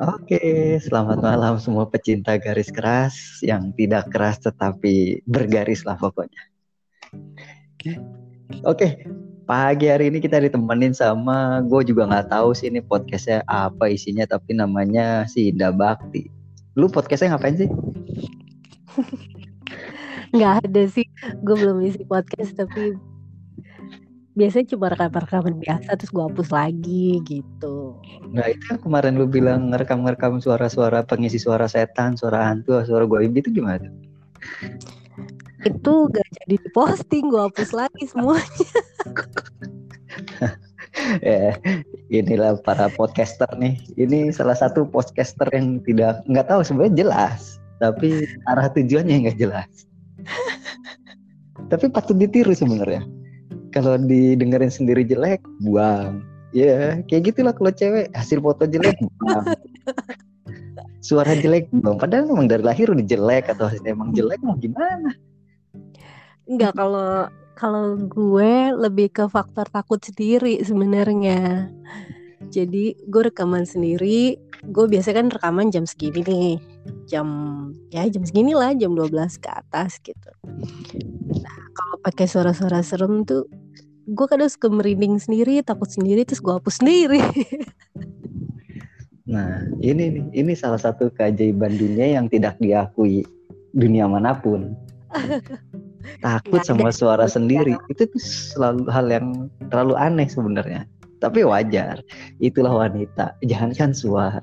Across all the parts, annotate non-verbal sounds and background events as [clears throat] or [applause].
Oke, selamat malam semua pecinta garis keras yang tidak keras tetapi bergaris lah pokoknya. Oke, pagi hari ini kita ditemenin sama gue juga nggak tahu sih ini podcastnya apa isinya tapi namanya si Indah Bakti. Lu podcastnya ngapain sih? nggak ada sih, gue belum isi podcast tapi biasanya cuma rekaman-rekaman biasa terus gue hapus lagi gitu. Nah itu yang kemarin lu bilang ngerekam-ngerekam suara-suara pengisi suara setan, suara hantu, suara goib itu gimana? Itu gak jadi diposting, gue hapus lagi semuanya. ya, [laughs] inilah para podcaster nih. Ini salah satu podcaster yang tidak nggak tahu sebenarnya jelas, tapi arah tujuannya nggak jelas. [laughs] tapi patut ditiru sebenarnya kalau didengerin sendiri jelek buang. Ya yeah, kayak gitulah kalau cewek. Hasil foto jelek buang. [laughs] Suara jelek buang. Padahal emang dari lahir udah jelek atau hasilnya emang jelek mau gimana? Enggak kalau kalau gue lebih ke faktor takut sendiri sebenarnya. Jadi gue rekaman sendiri. Gue biasanya kan rekaman jam segini nih. Jam ya jam segini lah jam 12 ke atas gitu. Nah kalau pakai suara-suara serem tuh gue kadang suka merinding sendiri takut sendiri terus gue hapus sendiri. [laughs] Nah ini nih ini salah satu keajaiban dunia yang tidak diakui dunia mana pun. [laughs] Takut sama suara sendiri itu tuh selalu hal yang terlalu aneh sebenarnya. Tapi wajar itulah wanita jangankan suara.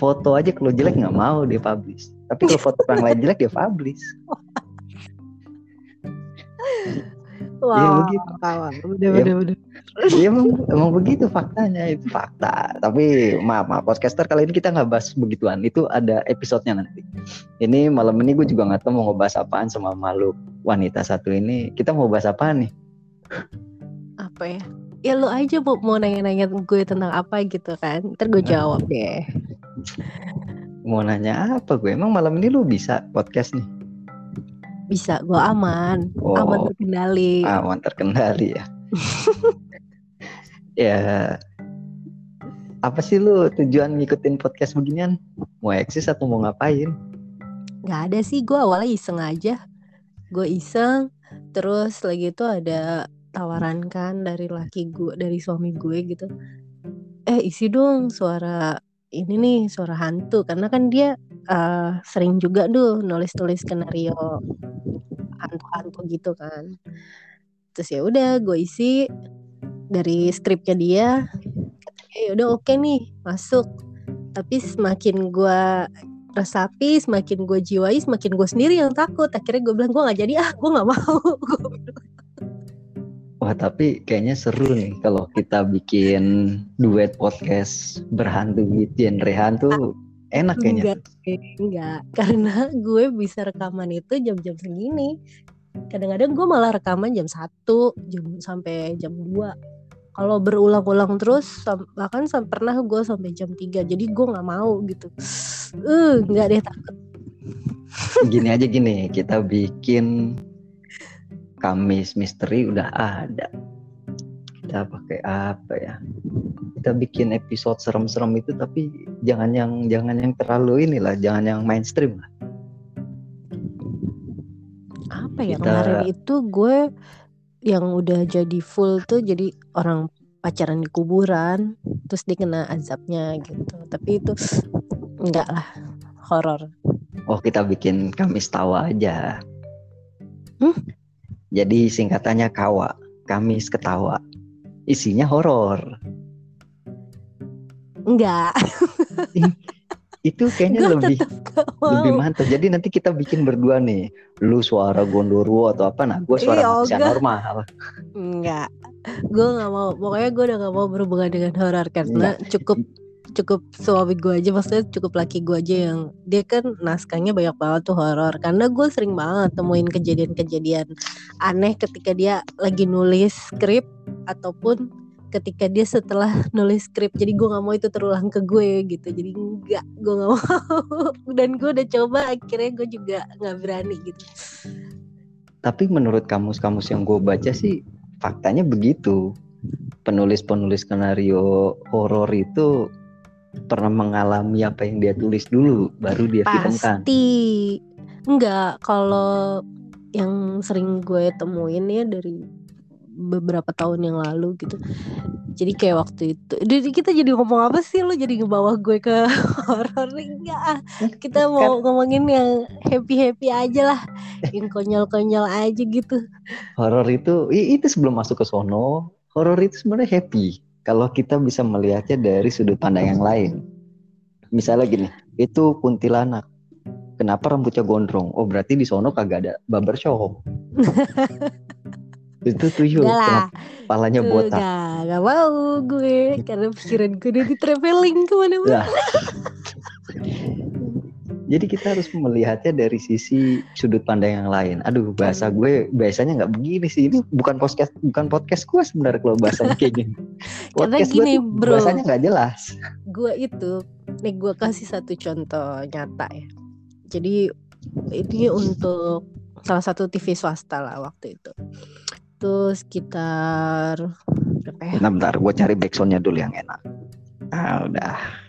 Foto aja kalau jelek nggak mau dia publish. Tapi kalau foto orang lain jelek dia publish [laughs] Wow, ya begitu. Udah, ya, udah, udah. Ya, emang, emang begitu faktanya itu fakta. Tapi maaf, maaf podcaster kali ini kita nggak bahas begituan. Itu ada episodenya nanti. Ini malam ini gue juga nggak tahu mau ngebahas apaan sama makhluk wanita satu ini. Kita mau bahas apa nih? Apa ya? Ya lu aja mau, mau nanya-nanya gue tentang apa gitu kan. Ntar gue jawab deh. Mau nanya apa gue? Emang malam ini lu bisa podcast nih? Bisa gue aman oh, aman terkendali. Aman terkendali ya. [laughs] Ya. Apa sih lu tujuan ngikutin podcast beginian? Mau eksis atau mau ngapain? Nggak ada sih gue awalnya iseng aja. Gue iseng terus lagi itu ada tawaran kan dari laki gue dari suami gue gitu. Eh isi dong suara ini nih suara hantu. Karena kan dia uh, sering juga tuh nulis-nulis skenario hantu-hantu gitu kan. Terus ya udah gue isi dari skripnya dia ya udah oke okay nih masuk. Tapi semakin gue resapi semakin gue jiwai semakin gue sendiri yang takut. Akhirnya gue bilang gue nggak jadi ah gue nggak mau. [laughs] Wah tapi kayaknya seru nih kalau kita bikin duet podcast berhantu genre hantu enak kayaknya. Enggak, enggak, [laughs] karena gue bisa rekaman itu jam-jam segini. Kadang-kadang gue malah rekaman jam 1, jam sampai jam 2. Kalau berulang-ulang terus bahkan pernah gue sampai jam 3. Jadi gue nggak mau gitu. Eh, uh, nggak deh takut. [laughs] Gini aja gini, kita bikin Kamis misteri udah ada kita pakai apa ya? Kita bikin episode serem-serem itu tapi jangan yang jangan yang terlalu inilah jangan yang mainstream lah. Apa ya kita... kemarin itu gue yang udah jadi full tuh jadi orang pacaran di kuburan terus dia azabnya gitu. Tapi itu enggak lah horor. Oh kita bikin Kamis tawa aja. Hmm? jadi singkatannya kawa Kamis ketawa isinya horor. Enggak. itu kayaknya lebih lebih mantap. Jadi nanti kita bikin berdua nih. Lu suara gondoruo atau apa nah, gue suara manusia normal. Enggak. Gue nggak mau. Pokoknya gue udah gak mau berhubungan dengan horor karena Enggak. cukup cukup suami gue aja maksudnya cukup laki gue aja yang dia kan naskahnya banyak banget tuh horor karena gue sering banget temuin kejadian-kejadian aneh ketika dia lagi nulis skrip ataupun ketika dia setelah [laughs] nulis skrip jadi gue nggak mau itu terulang ke gue gitu. Jadi enggak gue nggak mau. [laughs] Dan gue udah coba akhirnya gue juga nggak berani gitu. Tapi menurut kamus-kamus yang gue baca sih faktanya begitu. Penulis-penulis skenario horor itu pernah mengalami apa yang dia tulis dulu baru dia filmkan. Pasti enggak kalau yang sering gue temuin ya dari beberapa tahun yang lalu gitu. Jadi kayak waktu itu, jadi kita jadi ngomong apa sih lo jadi ngebawa gue ke [laughs] horor enggak? ah. Kita mau ngomongin yang happy happy aja lah, yang konyol konyol aja gitu. Horor itu itu sebelum masuk ke sono, horor itu sebenarnya happy kalau kita bisa melihatnya dari sudut pandang yang lain. Misalnya gini, itu kuntilanak. Kenapa rambutnya gondrong? Oh berarti di sono kagak ada barbershop. [laughs] itu tuyul. Lah. Kenapa kepalanya Tuh, botak? Gak, gak mau gue karena pikiran gue udah di traveling ke mana-mana. [laughs] Jadi kita harus melihatnya dari sisi sudut pandang yang lain. Aduh, bahasa gue biasanya nggak begini sih. Ini bukan podcast, bukan podcast gue sebenarnya kalau bahasanya kayak gini. [laughs] Karena Podcast gue gini, tuh bro. bahasanya nggak jelas. gue itu nih gue kasih satu contoh nyata ya jadi ini untuk salah satu TV swasta lah waktu itu itu sekitar berapa ya Bentar, bentar. Gue cari backsoundnya dulu yang enak. Ah, udah.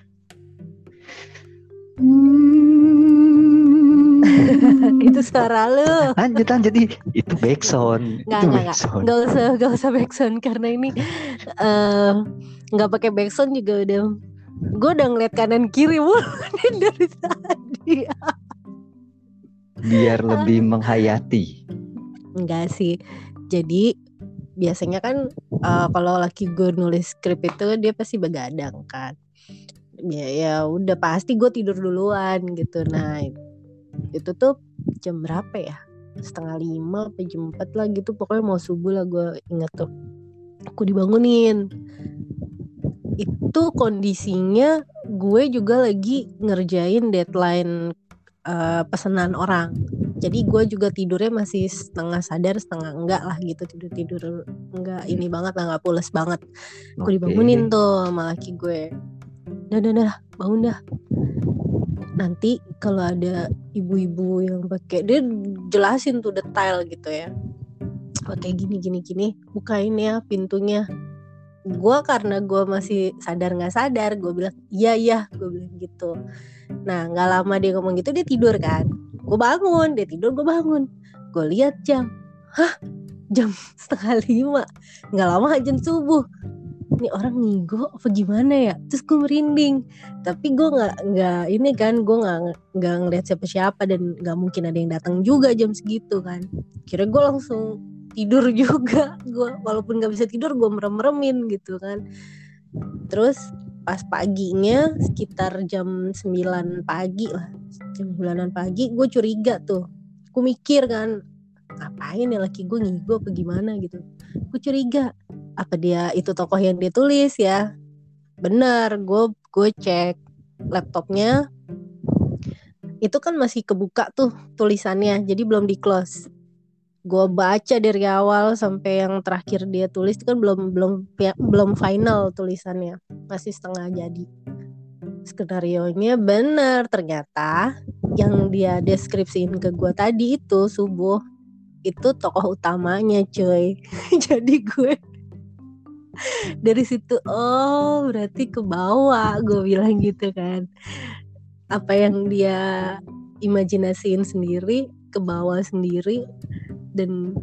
[laughs] itu suara lu lanjut lanjut Ih, itu backsound. Nggak, itu nggak, backsound. nggak usah nggak usah backsound karena ini eh, nggak pakai backsound juga udah gue udah ngeliat kanan kiri mulu [laughs] dari tadi Biar lebih menghayati. Enggak sih. Jadi biasanya kan eh, kalau laki gue nulis skrip itu dia pasti begadang kan. Ya ya udah pasti gue tidur duluan gitu. Nah itu tuh jam berapa ya? Setengah lima apa jam empat lah gitu. Pokoknya mau subuh lah gue inget tuh. Aku dibangunin. Itu kondisinya gue juga lagi ngerjain deadline eh, pesanan orang jadi gue juga tidurnya masih setengah sadar setengah enggak lah gitu tidur tidur enggak ini banget lah nggak pules banget. Aku Oke. dibangunin tuh sama laki gue. Dah dah dah bangun dah. Nanti kalau ada ibu-ibu yang pakai dia jelasin tuh detail gitu ya. Pakai gini gini gini bukain ya pintunya. Gue karena gue masih sadar nggak sadar gue bilang iya iya gue bilang gitu. Nah nggak lama dia ngomong gitu dia tidur kan gue bangun dia tidur gue bangun. Gue lihat jam. Hah? Jam [laughs] setengah lima. Nggak lama jam subuh. Ini orang ngigo apa gimana ya? Terus gue merinding. Tapi gue nggak nggak ini kan gue nggak nggak ngeliat siapa siapa dan nggak mungkin ada yang datang juga jam segitu kan. Kira gue langsung tidur [laughs] juga. Gue walaupun nggak bisa tidur gue merem meremin gitu kan. Terus pas paginya sekitar jam 9 pagi lah. Jam 9 pagi gue curiga tuh. Gue mikir kan ngapain ya laki gue ngigo apa gimana? gitu. Gue curiga apa dia itu tokoh yang dia tulis ya? Benar gue gue cek laptopnya. Itu kan masih kebuka tuh tulisannya jadi belum di close gue baca dari awal sampai yang terakhir dia tulis itu kan belum belum belum final tulisannya. Masih setengah jadi. Skenario nya bener ternyata yang dia deskripsiin ke gue tadi itu subuh itu tokoh utamanya cuy. [laughs] Jadi gue dari situ oh berarti ke bawah gue bilang gitu kan. Apa yang dia imajinasiin sendiri ke bawah sendiri dan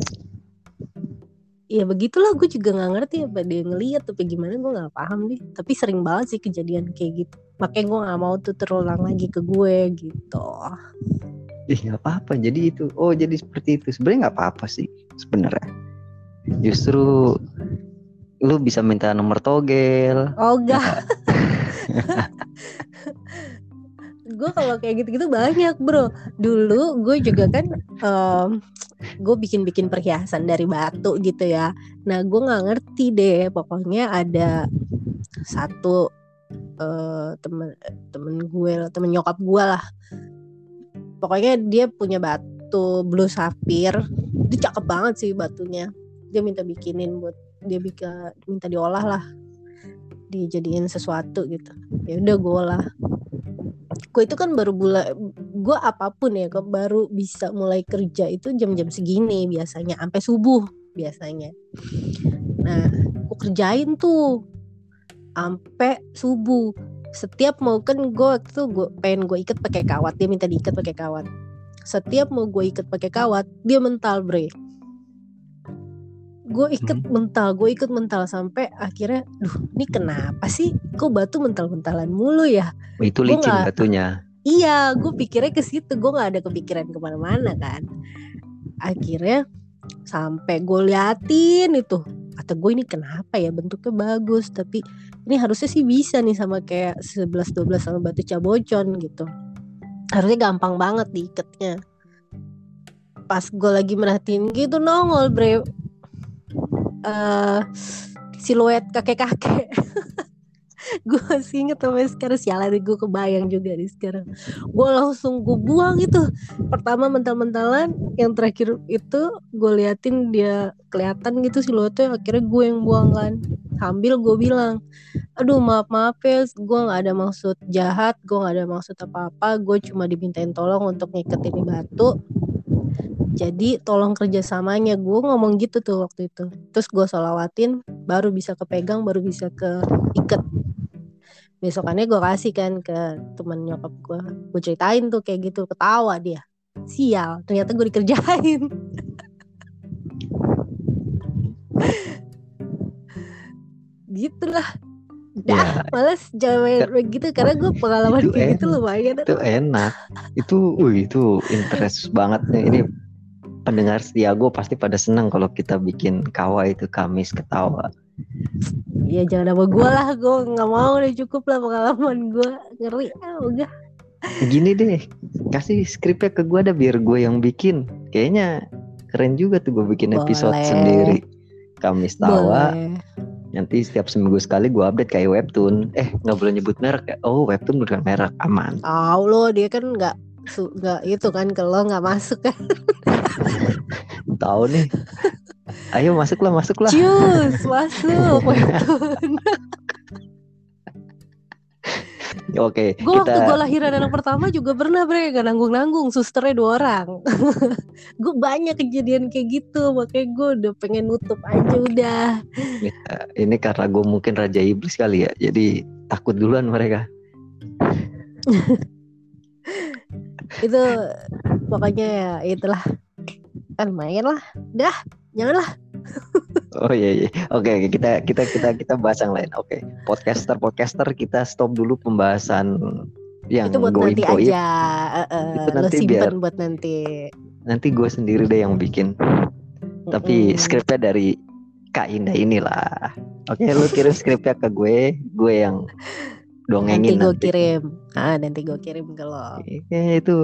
ya begitulah gue juga nggak ngerti apa dia ngeliat tapi gimana gue nggak paham deh tapi sering banget sih kejadian kayak gitu makanya gue nggak mau tuh terulang lagi ke gue gitu Ih nggak apa-apa. Jadi itu. Oh jadi seperti itu. Sebenarnya nggak apa-apa sih sebenarnya. Justru lu bisa minta nomor togel. oh enggak [laughs] [laughs] gue kalau kayak gitu-gitu banyak bro. Dulu gue juga kan em, gue bikin-bikin perhiasan dari batu gitu ya. Nah gue nggak ngerti deh. Pokoknya ada satu eh, temen temen gue lah, temen nyokap gue lah. Pokoknya dia punya batu blue sapphire. Dia cakep banget sih batunya. Dia minta bikinin buat dia bisa minta diolah lah. Dijadiin sesuatu gitu. Ya udah gue olah gue itu kan baru mulai gue apa pun ya gue baru bisa mulai kerja itu jam-jam segini biasanya sampai subuh biasanya. Nah gue kerjain tuh sampai subuh. Setiap mau kan gue waktu gue pengen gue ikat pakai kawat dia minta diikat pakai kawat. Setiap mau gue ikat pakai kawat dia mental bre gue ikat Hmm. mental gue ikut mental sampai akhirnya duh ini kenapa sih kok batu mental-mentalan mulu ya Itu Gua licin nggak- batunya. Iya, gue pikirnya ke situ. Gue nggak ada kepikiran ke mana-mana kan. Akhirnya sampai gue liatin itu. Kata gue ini kenapa ya bentuknya bagus, tapi ini harusnya sih bisa nih sama kayak 11-12 sama batu cabocon gitu. Harusnya gampang banget diikatnya. Pas gue lagi merhatiin gitu nongol bre. Eh siluet kakek-kakek. [laughs] gue masih inget sampai sekarang sialan gue kebayang juga nih sekarang. Gue langsung gue buang itu. Pertama mental-mentalan yang terakhir itu gue liatin dia kelihatan gitu siluetnya akhirnya gue yang buang kan. Sambil gue bilang aduh maaf maaf ya gue nggak ada maksud jahat gue nggak ada maksud apa apa gue cuma dimintain tolong untuk ngikat ini batu jadi tolong kerjasamanya. Gue ngomong gitu tuh waktu itu. Terus gue solawatin baru bisa kepegang baru bisa keikat besokannya gue kasih kan ke temen nyokap gue gue ceritain tuh kayak gitu ketawa dia. Sial ternyata gue dikerjain. [laughs] Gitulah dah Ya, males jangan begitu karena gue pengalaman Itu kayak gitu lumayan itu enak. Itu, wih, itu interest banget nih. Ini pendengar setia gue pasti pada senang kalau kita bikin kawa itu Kamis ketawa. ya jangan sama gue lah gue nggak mau udah cukup lah pengalaman gue ngeri ah udah Gini deh, kasih skripnya ke gue ada biar gue yang bikin. Kayaknya keren juga tuh gue bikin episode Boleh. sendiri. Kamis tawa, boleh nanti setiap seminggu sekali gue update kayak webtoon. Eh nggak boleh nyebut merek ya? Oh webtoon bukan merek, aman. tahu lo dia kan nggak nggak itu kan kalau nggak masuk kan [laughs] Tahu nih. Ayo masuklah, masuklah. Cus masuk webtoon [laughs] Oke, gue waktu gue lahiran anak pertama juga pernah bre gak nanggung nanggung susternya dua orang. [laughs] Gue banyak kejadian kayak gitu makanya gue udah pengen nutup aja udah. Ya, ini karena gue mungkin raja iblis kali ya jadi takut duluan mereka. [laughs] Itu pokoknya ya itulah. Kan main lah. Dah janganlah [laughs] oh iya iya. Oke oke, kita kita kita kita bahas yang lain. Oke. Podcaster podcaster kita stop dulu pembahasan yang itu buat nanti goib aja. Eh, eh, Itu lo nanti simpen biar- buat nanti. nanti gue sendiri deh yang bikin. Tapi Mm-mm. skripnya dari Kak Indah inilah. Oke lu kirim skripnya ke gue. Gue yang nanti dongengin gue nanti, kirim. Ah nanti gue kirim ke lo. Kayaknya itu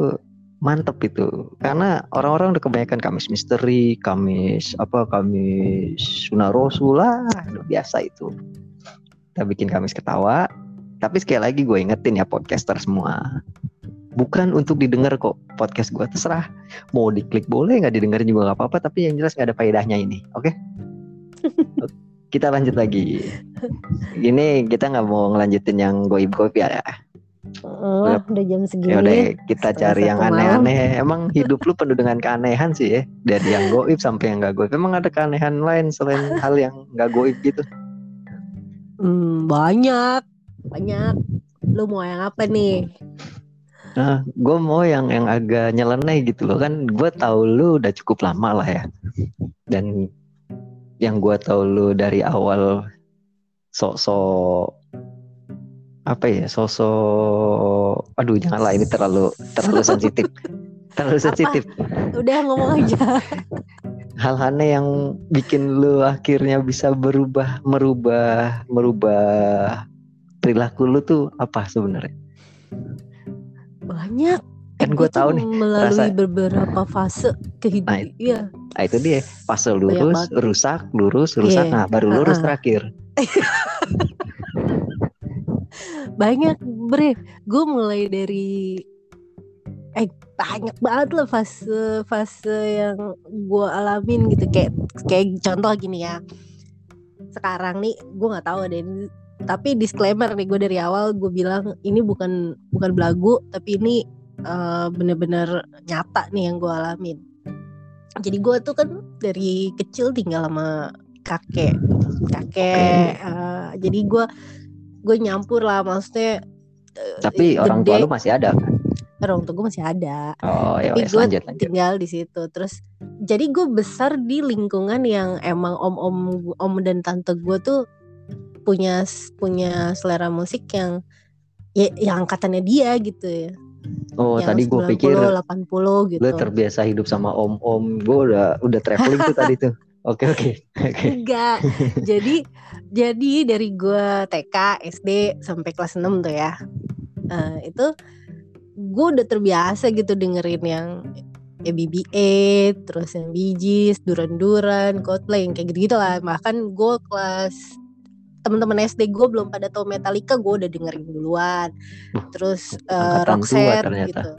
mantep itu karena orang-orang udah kebanyakan Kamis misteri, Kamis apa Kamis Sunarosu lah, udah biasa itu. Kita bikin Kamis ketawa, tapi sekali lagi gue ingetin ya podcaster semua, bukan untuk didengar kok podcast gue terserah mau diklik boleh nggak didengar juga nggak apa-apa, tapi yang jelas nggak ada faedahnya ini, oke? [laughs] kita lanjut lagi. Ini kita nggak mau ngelanjutin yang goib-goib ya. Wah, udah jam segini. Ya udah kita cari yang aneh-aneh. Emang hidup lu penuh dengan keanehan sih ya. Dari yang goib sampai yang gak goib. Emang ada keanehan lain selain [laughs] hal yang gak goib gitu? Hmm, banyak, banyak. Lu mau yang apa nih? Nah, gue mau yang yang agak nyeleneh gitu loh kan. Gue tahu lu udah cukup lama lah ya. Dan yang gue tahu lu dari awal sok-sok apa ya sosok aduh janganlah ini terlalu terlalu sensitif [laughs] terlalu sensitif Udah ngomong aja. [laughs] hal aneh yang bikin lu akhirnya bisa berubah merubah merubah perilaku lu tuh apa sebenarnya Banyak. kan gue tahu nih melalui rasa- beberapa fase Nah, kehidupan. itu. Iya. nah itu dia fase lurus rusak lurus rusak Iya. nah baru lurus Ha-ha. terakhir [laughs] banyak bre. Gue mulai dari eh banyak banget lah fase fase yang gue alamin gitu. Kayak kayak contoh gini ya. Sekarang nih gue nggak tahu ini. Tapi disclaimer nih gue dari awal gue bilang ini bukan bukan belagu tapi ini eh, bener-bener nyata nih yang gue alamin. Jadi gue tuh kan dari kecil tinggal sama kakek. Kakek eh, jadi gue gue nyampur lah maksudnya Tapi orang tua gede. lu masih ada kan? orang tua gue masih ada Oh ya tapi wes gue tinggal di situ terus jadi gue besar di lingkungan yang emang om om om dan tante gue tuh punya punya selera musik yang ya yang angkatannya dia gitu ya Oh yang tadi gue 90, pikir 80 gitu lu terbiasa hidup sama om-om. Gue udah udah traveling tuh tadi tuh. [laughs] Oke oke oke. enggak. Jadi jadi dari gue TK SD sampai kelas 6 tuh ya Eh, itu gue udah terbiasa gitu dengerin yang ya BB8 terus yang Bee Gees, Duran Duran, Coldplay yang kayak gitu gitu lah bahkan gue kelas teman-teman SD gue belum pada tahu Metallica gue udah dengerin duluan. Terus eh, tua Roxette gitu.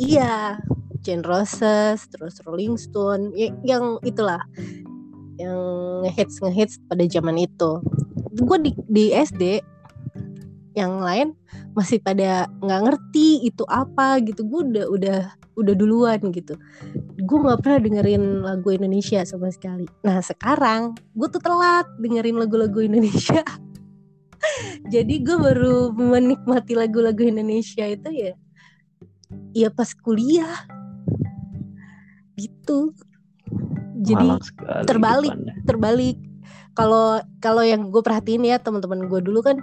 Iya Jane Roses terus Rolling Stone ya- yang itulah yang ngehits ngehits pada zaman itu. Gue di, di SD yang lain masih pada nggak ngerti itu apa gitu. Gue udah udah udah duluan gitu. Gue nggak pernah dengerin lagu Indonesia sama sekali. Nah sekarang gue tuh telat dengerin lagu-lagu Indonesia. [laughs] Jadi gue baru menikmati lagu-lagu Indonesia itu ya ya pas kuliah. Gitu jadi terbalik. hidupannya. terbalik kalau kalau yang gue perhatiin ya teman-teman gue dulu kan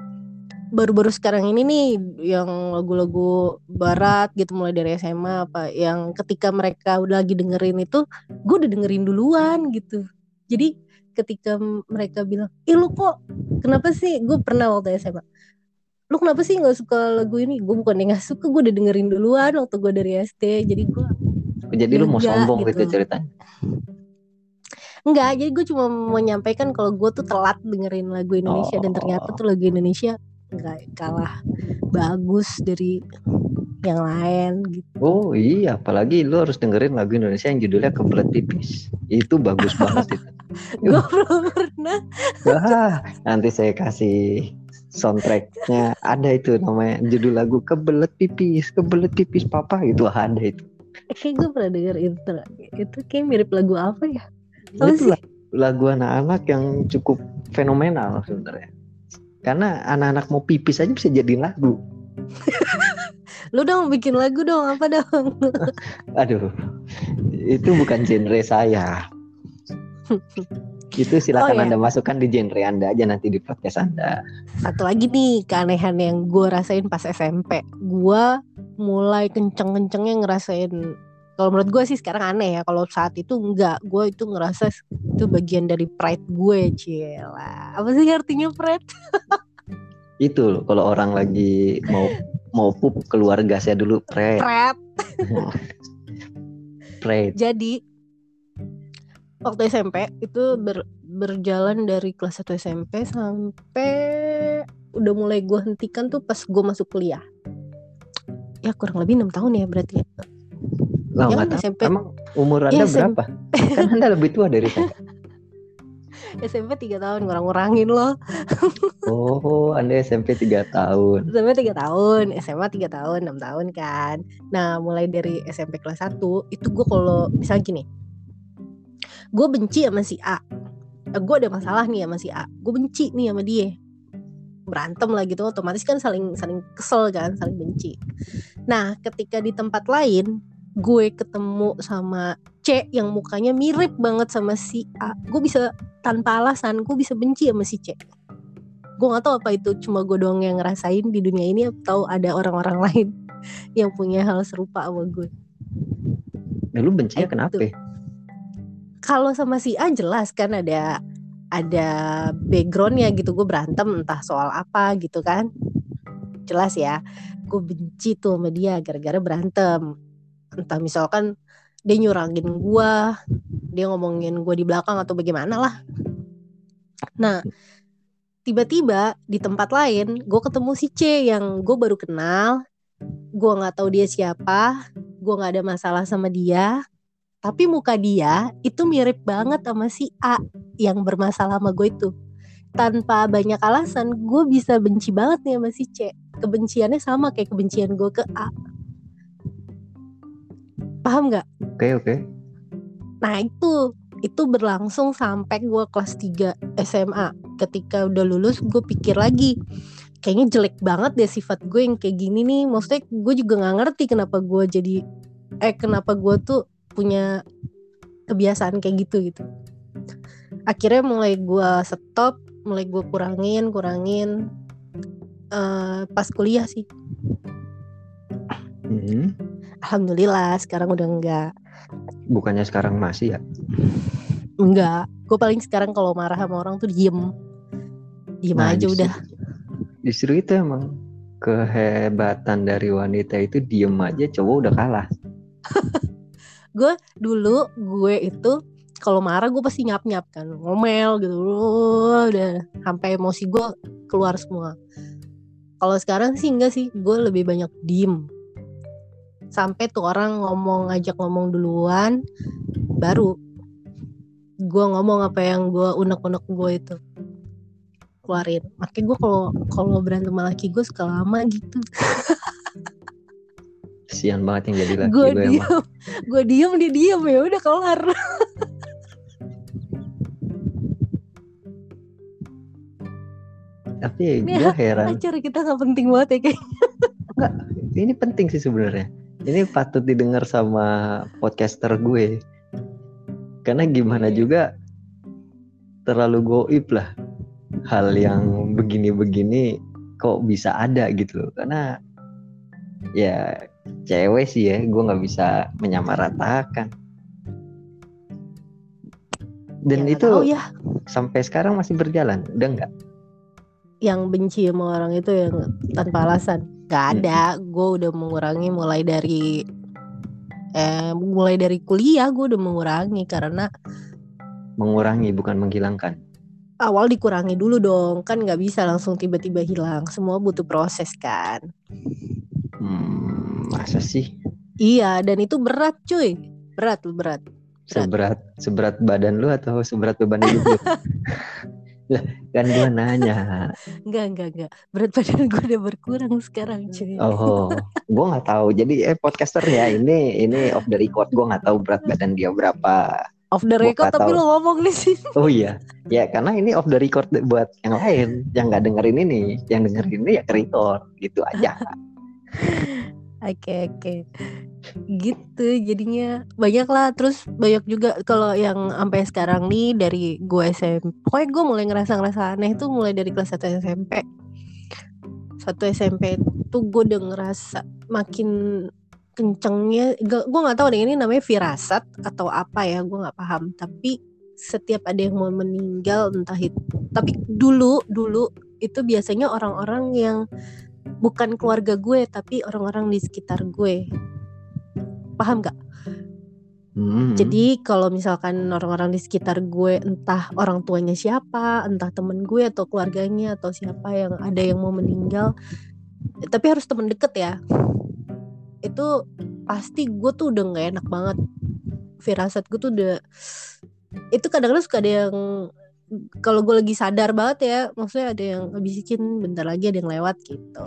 baru-baru sekarang ini nih yang lagu-lagu barat gitu mulai dari SMA apa yang ketika mereka udah lagi dengerin itu gue udah dengerin duluan gitu jadi ketika mereka bilang ih lu kok kenapa sih gue pernah waktu SMA lu kenapa sih nggak suka lagu ini gue bukan nggak suka gue udah dengerin duluan waktu gue dari SD jadi gue Jadi lu mau sombong gitu gitu. ceritanya. Enggak, jadi gue cuma mau menyampaikan kalau gue tuh telat dengerin lagu Indonesia dan ternyata Oh. tuh lagu Indonesia nggak kalah bagus dari yang lain gitu. Oh iya, apalagi lu harus dengerin lagu Indonesia yang judulnya Kebelet Pipis. Itu bagus banget itu. [laughs] Gue belum pernah. Wah, nanti saya kasih soundtracknya ada itu namanya judul lagu Kebelet Pipis, Kebelet Pipis Papa itu ada itu. Kayak gue pernah denger itu. Itu kayak mirip lagu apa ya? Itu sih? la- lagu anak-anak yang cukup fenomenal sebenarnya. Karena anak-anak mau pipis aja bisa jadi lagu. [laughs] Lu dong bikin lagu dong apa dong? [laughs] Aduh, itu bukan genre saya. [laughs] Itu silakan Oh, iya. Anda masukkan di genre Anda aja nanti di podcast Anda. Satu lagi nih keanehan yang gue rasain pas SMP. Gue mulai kenceng-kencengnya ngerasain kalau menurut gue sih sekarang aneh ya kalau saat itu enggak. Gue itu ngerasa itu bagian dari pride gue cila. Apa sih artinya pride? [laughs] Itu loh kalau orang lagi mau mau pup keluar gasnya dulu pre pride. Pre [laughs] jadi waktu SMP itu ber- berjalan dari kelas 1 SMP sampai udah mulai gue hentikan tuh pas gue masuk kuliah. Ya kurang lebih enam tahun ya berarti. ya Lah, Ya tahu. SMP. Emang umur Anda SMP. berapa? kan Anda lebih tua dari saya. [laughs] SMP 3 tahun ngurang-ngurangin loh [laughs] Oh, Anda SMP 3 tahun. SMP 3 tahun SMA 3 tahun 6 tahun kan nah mulai dari SMP kelas 1 itu gue kalau misalnya gini gue benci sama si A gue ada masalah nih sama si A gue benci nih sama dia berantem lah gitu otomatis kan saling saling kesel kan saling benci nah ketika di tempat lain gue ketemu sama C yang mukanya mirip banget sama si A. Gue bisa tanpa alasan gue bisa benci sama si C. Gue gak tahu apa itu cuma gue doang yang ngerasain di dunia ini atau ada orang-orang [laughs] lain yang punya hal serupa sama gue. Nah, lu bencinya Itu. kenapa? kalau sama si A jelas kan ada ada backgroundnya gitu. Gue berantem entah soal apa gitu kan. Jelas ya gue benci tuh sama dia gara-gara berantem entah misalkan dia nyurangin gue dia ngomongin gue di belakang atau bagaimana lah. Nah tiba-tiba di tempat lain gue ketemu si C yang gue baru kenal. Gue nggak tahu dia siapa gue nggak ada masalah sama dia. Tapi muka dia itu mirip banget sama si A yang bermasalah sama gue itu. Tanpa banyak alasan gue bisa benci banget nih sama si C. Kebenciannya sama kayak kebencian gue ke A paham nggak Oke, oke. Nah itu itu berlangsung sampai gue kelas 3 SMA. Ketika udah lulus gue pikir lagi kayaknya jelek banget deh sifat gue yang kayak gini nih maksudnya gue juga nggak ngerti kenapa gue jadi eh kenapa gue tuh punya kebiasaan kayak gitu gitu akhirnya mulai gue stop mulai gue kurangin kurangin uh, pas kuliah sih Hmm. Alhamdulillah sekarang udah enggak Bukannya sekarang masih ya? enggak gue paling sekarang kalau marah sama orang tuh diem. Diem Nah, aja justru- udah. Justru itu emang kehebatan dari wanita itu diem aja cowok udah kalah. [laughs] dulu gue itu kalau marah gue pasti nyap nyap kan. Ngomel gitu udah sampai emosi gue keluar semua. Kalau sekarang sih enggak sih. Gue lebih banyak diem sampai tuh orang ngomong ngajak ngomong duluan baru gue ngomong apa yang gue unek-unek gue itu. Keluarin. Makanya gue kalau kalau berantem sama laki gue suka lama gitu. [laughs] Kesian banget yang jadi laki gue diem. Gue diem dia diem. Ya udah kelar. [laughs] Tapi Ini gue [laughs] heran. acara kita nggak penting banget ya kayak Ini penting sih sebenarnya. Ini patut didengar sama podcaster gue. Karena gimana juga terlalu goib lah hal yang begini-begini kok bisa ada gitu karena ya cewek sih ya gue nggak bisa menyamaratakan. Dan Ya, itu ya. sampai sekarang masih berjalan udah nggak? Yang benci sama orang itu yang tanpa alasan Gak ada. gue udah mengurangi mulai dari eh mulai dari kuliah gue udah mengurangi karena mengurangi bukan menghilangkan? Awal dikurangi dulu dong. Kan nggak bisa langsung tiba-tiba hilang. Semua butuh proses kan. Hmm, masa sih? Iya dan itu berat cuy. Berat berat. Berat. seberat seberat badan lu atau seberat beban hidup lu [laughs] kan gua nanya. Enggak enggak enggak. Berat badan gue udah berkurang sekarang cuy. Oh gua nggak tahu. Jadi eh podcaster ya ini ini off the record. Gua nggak tahu berat badan dia berapa. Off the record tapi tahu. lo ngomong nih sih. Oh iya. Ya karena ini off the record buat yang lain yang nggak dengerin ini. Yang dengerin ini ya ke record gitu aja [laughs] Oke oke. Gitu jadinya. Banyak lah terus banyak juga kalau yang sampai sekarang nih dari gue SMP pokoknya gue mulai ngerasa ngerasa aneh tuh mulai dari kelas 1 SMP satu SMP tuh gue udah ngerasa makin kencengnya gue nggak tahu deh ini namanya firasat atau apa ya gue nggak paham. Tapi setiap ada yang mau meninggal entah itu tapi dulu dulu itu biasanya orang-orang yang bukan keluarga gue tapi orang-orang di sekitar gue paham gak? Hmm. Jadi kalau misalkan orang-orang di sekitar gue entah orang tuanya siapa, entah temen gue atau keluarganya atau siapa yang ada yang mau meninggal, tapi harus temen deket ya. Itu pasti gue tuh udah nggak enak banget. Firasat gue tuh udah itu kadang-kadang suka ada yang kalau gue lagi sadar banget ya, maksudnya ada yang ngebisikin bentar lagi ada yang lewat gitu.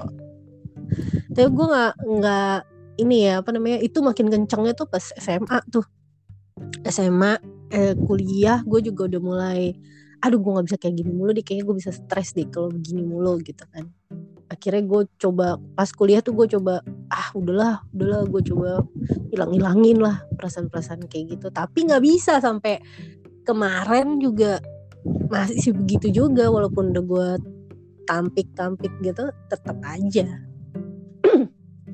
Tapi gue nggak nggak ini ya apa namanya itu makin kencengnya tuh pas SMA tuh. SMA eh, kuliah gue juga udah mulai aduh gue nggak bisa kayak gini mulu deh kayaknya gue bisa stres deh kalau begini mulu gitu kan. Akhirnya gue coba pas kuliah tuh gue coba ah udahlah udahlah gue coba hilang hilangin lah perasaan-perasaan kayak gitu. Tapi nggak bisa sampai kemarin juga masih begitu juga walaupun udah gue tampik-tampik gitu tetap aja. [clears throat]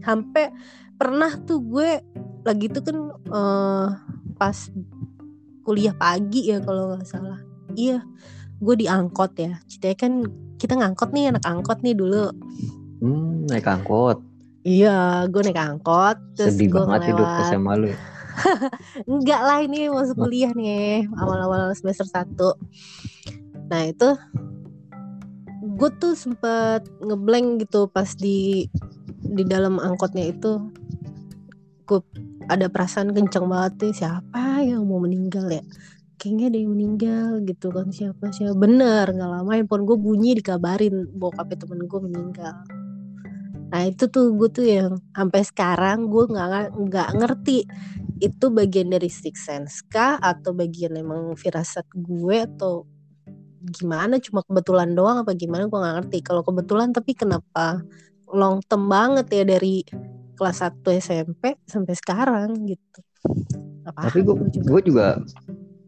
Sampai pernah tuh gue lagi tuh kan eh, pas kuliah pagi ya kalau nggak salah. Iya gue diangkot ya. Ceritanya kan kita ngangkot nih anak angkot nih dulu. Hmm, naik angkot. iya gue naik angkot terus Sedih gue banget hidup SMA lu. [laughs] enggak lah ini masuk kuliah nih awal-awal semester 1 nah itu gue tuh sempet ngeblank gitu pas di di dalam angkotnya itu. Gue ada perasaan kenceng banget nih siapa yang mau meninggal ya? Kayaknya ada yang meninggal gitu kan siapa siapa? Bener nggak lama handphone gue bunyi dikabarin bokapnya temen gue meninggal. Nah itu tuh gue tuh yang sampai sekarang gue nggak nggak ngerti itu bagian dari six sense kah? Atau bagian emang firasat gue? Atau gimana? Cuma kebetulan doang apa gimana? Gue nggak ngerti. Kalau kebetulan tapi kenapa long term banget ya dari kelas 1 SMP sampai sekarang gitu? Apa tapi gue gue juga.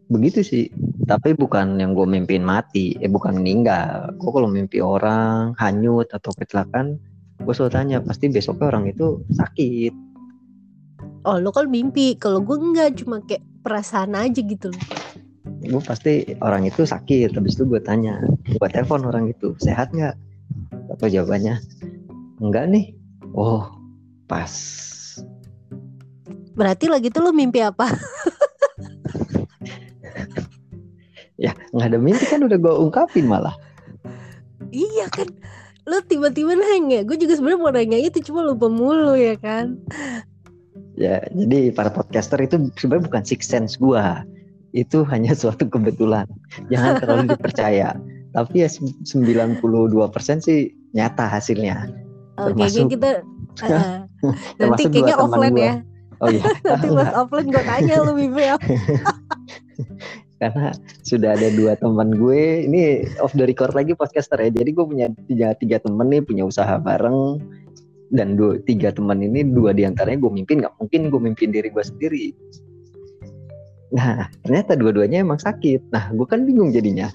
begitu sih. Tapi bukan yang gue mimpin mati. Eh bukan meninggal. Gue kalau mimpi orang hanyut atau kecelakaan gue selalu tanya pasti besoknya orang itu sakit oh lo kan mimpi. Kalau gue enggak cuma kayak perasaan aja gitu gue pasti orang itu sakit. Habis itu gue tanya gue telepon orang itu sehat nggak apa jawabannya? Enggak nih. Oh pas. Berarti lagi tuh lo mimpi apa? [laughs] Ya nggak ada mimpi kan udah gue ungkapin malah. Iya kan. Lo tiba-tiba nanya. Gue juga sebenarnya mau nanya itu cuma lupa mulu ya kan ya jadi para podcaster itu sebenarnya bukan six sense gue itu [laughs] hanya suatu kebetulan. Jangan terlalu dipercaya. Tapi ya 92% sih nyata hasilnya. Oke okay, kita [laughs] uh, nanti kayaknya offline gua. ya. Oh iya. [laughs] Nanti pas offline gue tanya lu apa karena sudah ada dua teman gue. Ini off the record lagi podcaster ya. Jadi gue punya tiga, tiga temen nih punya usaha bareng dan dua tiga teman ini dua di antaranya gue mimpin. Nggak mungkin gue mimpin diri gue sendiri. Nah ternyata dua-duanya emang sakit. Nah gue kan bingung jadinya.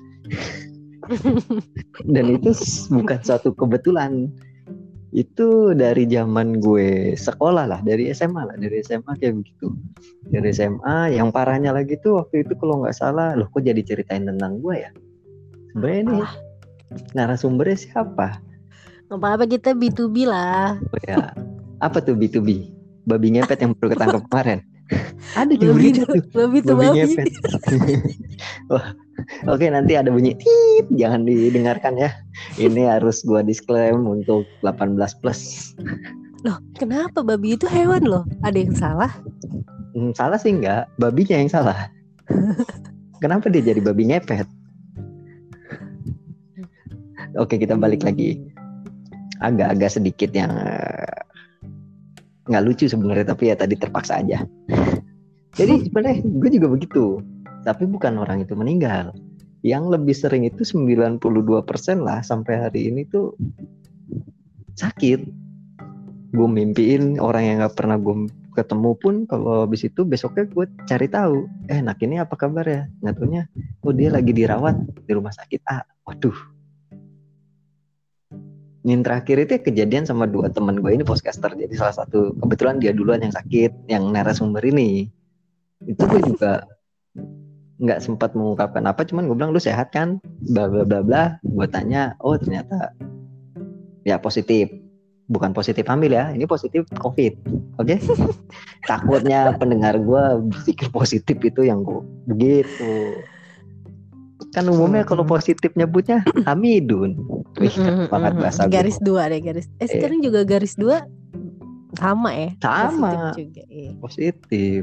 [laughs] Dan itu bukan suatu kebetulan. Itu dari zaman gue sekolah lah dari SMA lah dari SMA kayak begitu. Dari SMA yang parahnya lagi tuh waktu itu kalau nggak salah loh kok jadi ceritain tentang gue ya? Sebenarnya ini narasumbernya siapa apa apa kita B2B lah oh, ya apa tuh B2B babi ngepet yang baru ketangkep [laughs] kemarin ada di babi, tuh babi tuh babi, babi. [laughs] Wah, Oke nanti ada bunyi tit jangan didengarkan ya. Ini harus gua disclaim untuk 18 plus. Loh, kenapa babi itu hewan loh? Ada yang salah? Hmm, salah sih enggak, babinya yang salah. [laughs] kenapa dia jadi babi ngepet? Oke, kita balik lagi. Agak-agak sedikit yang eh, nggak lucu sebenarnya tapi ya tadi terpaksa aja. [laughs] Jadi sebenarnya gue juga begitu tapi bukan orang itu meninggal. Yang lebih sering itu 92% lah sampai hari ini tuh sakit. Gue mimpiin orang yang gak pernah gue ketemu pun kalau habis itu besoknya gue cari tahu eh nak ini apa kabar ya? Ngatunya oh dia lagi dirawat di rumah sakit A. Waduh yang terakhir itu kejadian sama dua teman gue ini podcaster. Jadi salah satu kebetulan dia duluan yang sakit yang narasumber ini. Itu gue juga nggak sempat mengungkapkan apa cuman gue bilang lu sehat kan? Bla bla bla bla. Gue tanya oh ternyata ya positif. Bukan positif hamil ya ini positif covid. Oke? Okay? [laughs] takutnya pendengar gue berpikir positif itu yang gue begitu. Kan umumnya kalau positif nyebutnya Hamidun Wih, banget bahasa garis gue. dua deh garis eh, eh sekarang juga garis dua sama ya sama positif, juga, iya. positif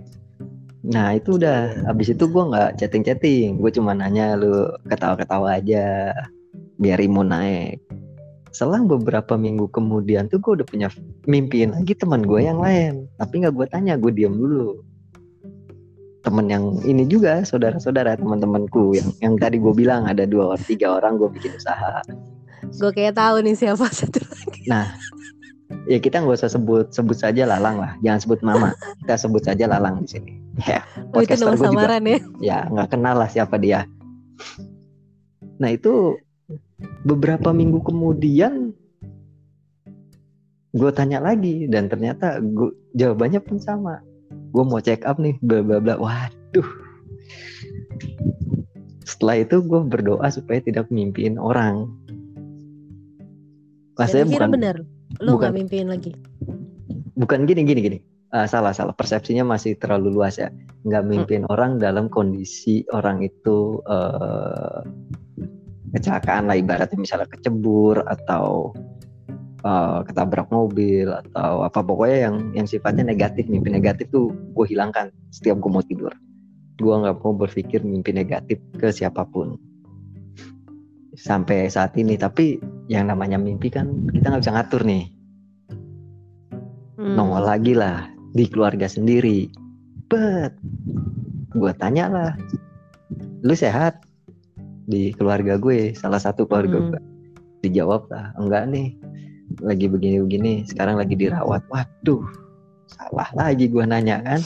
Nah itu udah habis itu gue nggak chatting chatting, gue cuma nanya lu ketawa ketawa aja biar imun naik. Selang beberapa minggu kemudian tuh gue udah punya mimpiin lagi teman gue yang lain, tapi nggak gue tanya, gue diam dulu. Temen yang ini juga saudara-saudara teman-temanku yang yang tadi gue bilang ada dua orang tiga orang gue bikin usaha. Gue kayak tahu nih siapa [laughs] satu lagi. Nah ya kita nggak usah sebut sebut saja Lalang lah, jangan sebut Mama, kita sebut saja Lalang di sini. [laughs] Ya, oh, itu nama samaran juga, ya? Ya nggak kenal lah siapa dia. Nah itu beberapa minggu kemudian gue tanya lagi dan ternyata gua, jawabannya pun sama. Gue mau check up nih, bla bla bla. Waduh. Setelah itu gue berdoa supaya tidak mimpiin orang. Maksudnya bukan benar Lu bukan, gak mimpiin lagi? Bukan gini gini gini. Uh, salah salah persepsinya masih terlalu luas ya. Nggak hmm. mimpiin hmm. orang dalam kondisi orang itu uh, kecelakaan lah ibaratnya misalnya kecebur atau uh, ketabrak mobil atau apa pokoknya yang yang sifatnya negatif mimpi negatif tuh gue hilangkan setiap gue mau tidur gue nggak mau berpikir mimpi negatif ke siapa pun sampai saat ini. Tapi yang namanya mimpi kan kita nggak bisa ngatur nih. Hmm. nongol lagi lah di keluarga sendiri. Bet gue tanya lah lu sehat? Di keluarga gue salah satu keluarga Mm. gue dijawab lah enggak nih lagi begini-begini sekarang lagi dirawat. Waduh salah lagi gue nanya kan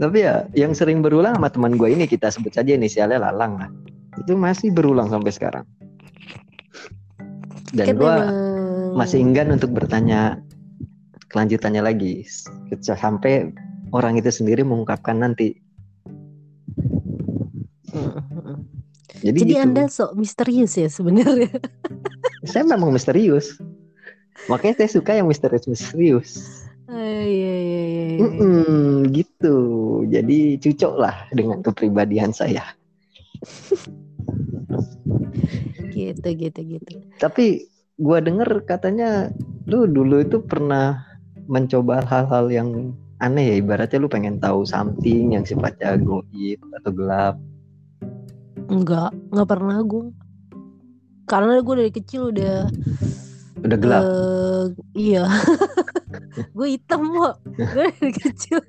tapi ya yang sering berulang sama teman gue ini kita sebut saja inisialnya Lalang lah itu masih berulang sampai sekarang dan gue masih enggan untuk bertanya kelanjutannya lagi sampai orang itu sendiri mengungkapkan nanti Mm-mm. jadi, Jadi gitu. anda sok misterius ya sebenarnya. saya memang misterius makanya saya suka yang misterius-misterius iya iya. iya. Mm-mm, gitu. Jadi cocok lah dengan kepribadian saya. Gitu gitu gitu. tapi gua denger katanya lu dulu itu pernah mencoba hal-hal yang aneh ya. Ibaratnya lu pengen tahu something yang sifatnya goib atau gelap. Enggak, enggak pernah gue. Karena gue dari kecil udah udah gelap eh, iya. [laughs] gue hitam kok. Gue dari [laughs] kecil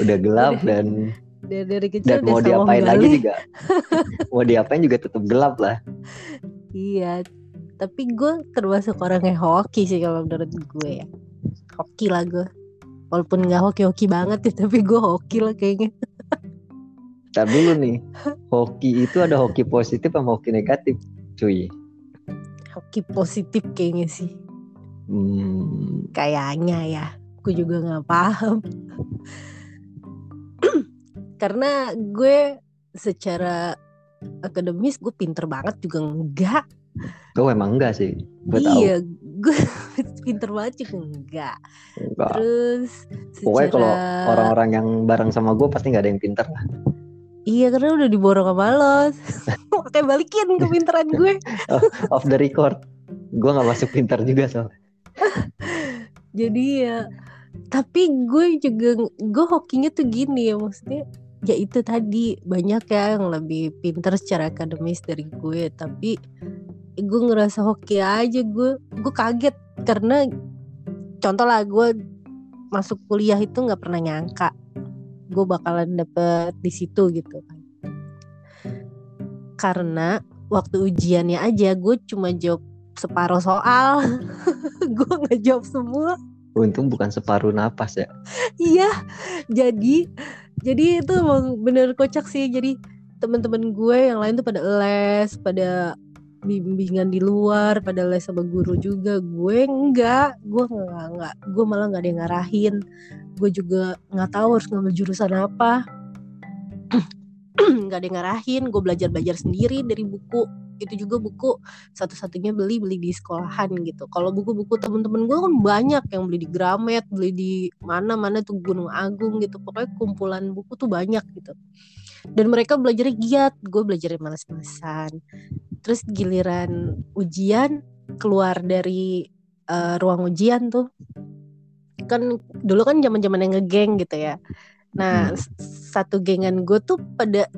udah gelap dan dari, dari kecil dan mau diapain lagi [laughs] juga mau diapain juga tetap gelap lah Iya. Tapi gue termasuk orang yang hoki sih kalau menurut gue ya. Hoki lah gue. Walaupun nggak hoki-hoki banget ya, tapi gue hoki lah kayaknya. Ntar dulu nih hoki itu ada hoki positif sama hoki negatif cuy Hoki positif kayaknya sih. hmm, Kayaknya ya. Gue juga nggak paham. [clears throat] Karena gue secara akademis gue pinter banget juga enggak. gue emang enggak sih gue tahu iya, gue pinter banget juga enggak. enggak Terus pokoknya kalau secara- orang-orang yang bareng sama gue pasti nggak ada yang pintar lah Iya karena udah diborong sama lo [laughs] Makanya balikin kepinteran gue. [laughs] Off the record. Gue nggak masuk pintar juga soalnya. [laughs] Jadi ya Tapi gue juga Gue hokinya tuh gini ya Maksudnya Ya itu tadi Banyak ya yang lebih pintar secara akademis dari gue Tapi Gue ngerasa hoki aja Gue Gue kaget. Karena Contoh lah gue Masuk kuliah itu nggak pernah nyangka Gue bakalan dapet di situ gitu kan Karena Waktu ujiannya aja Gue cuma jawab separuh soal [laughs] Gue nggak jawab semua untung bukan separuh napas ya Iya, jadi jadi itu emang bener kocak sih. Jadi teman-teman gue yang lain tuh pada les, pada bimbingan di luar, pada les sama guru juga. Gue enggak, gue enggak, enggak. Gue malah nggak ada yang ngarahin. Gue juga nggak tahu harus ngambil jurusan apa. [clears throat] nggak ada yang ngarahin. Gue belajar belajar sendiri dari buku. Itu juga buku satu-satunya beli beli di sekolahan gitu. Kalau buku-buku temen-temen gue kan banyak yang beli di Gramet, beli di mana-mana tuh Gunung Agung gitu. Pokoknya kumpulan buku tuh banyak gitu. Dan mereka belajarnya giat, gue belajarnya males-malesan. Terus giliran ujian keluar dari eh, ruang ujian tuh kan dulu kan zaman-zaman yang ngegeng gitu ya. Nah, Hmm. satu gengan gue tuh pada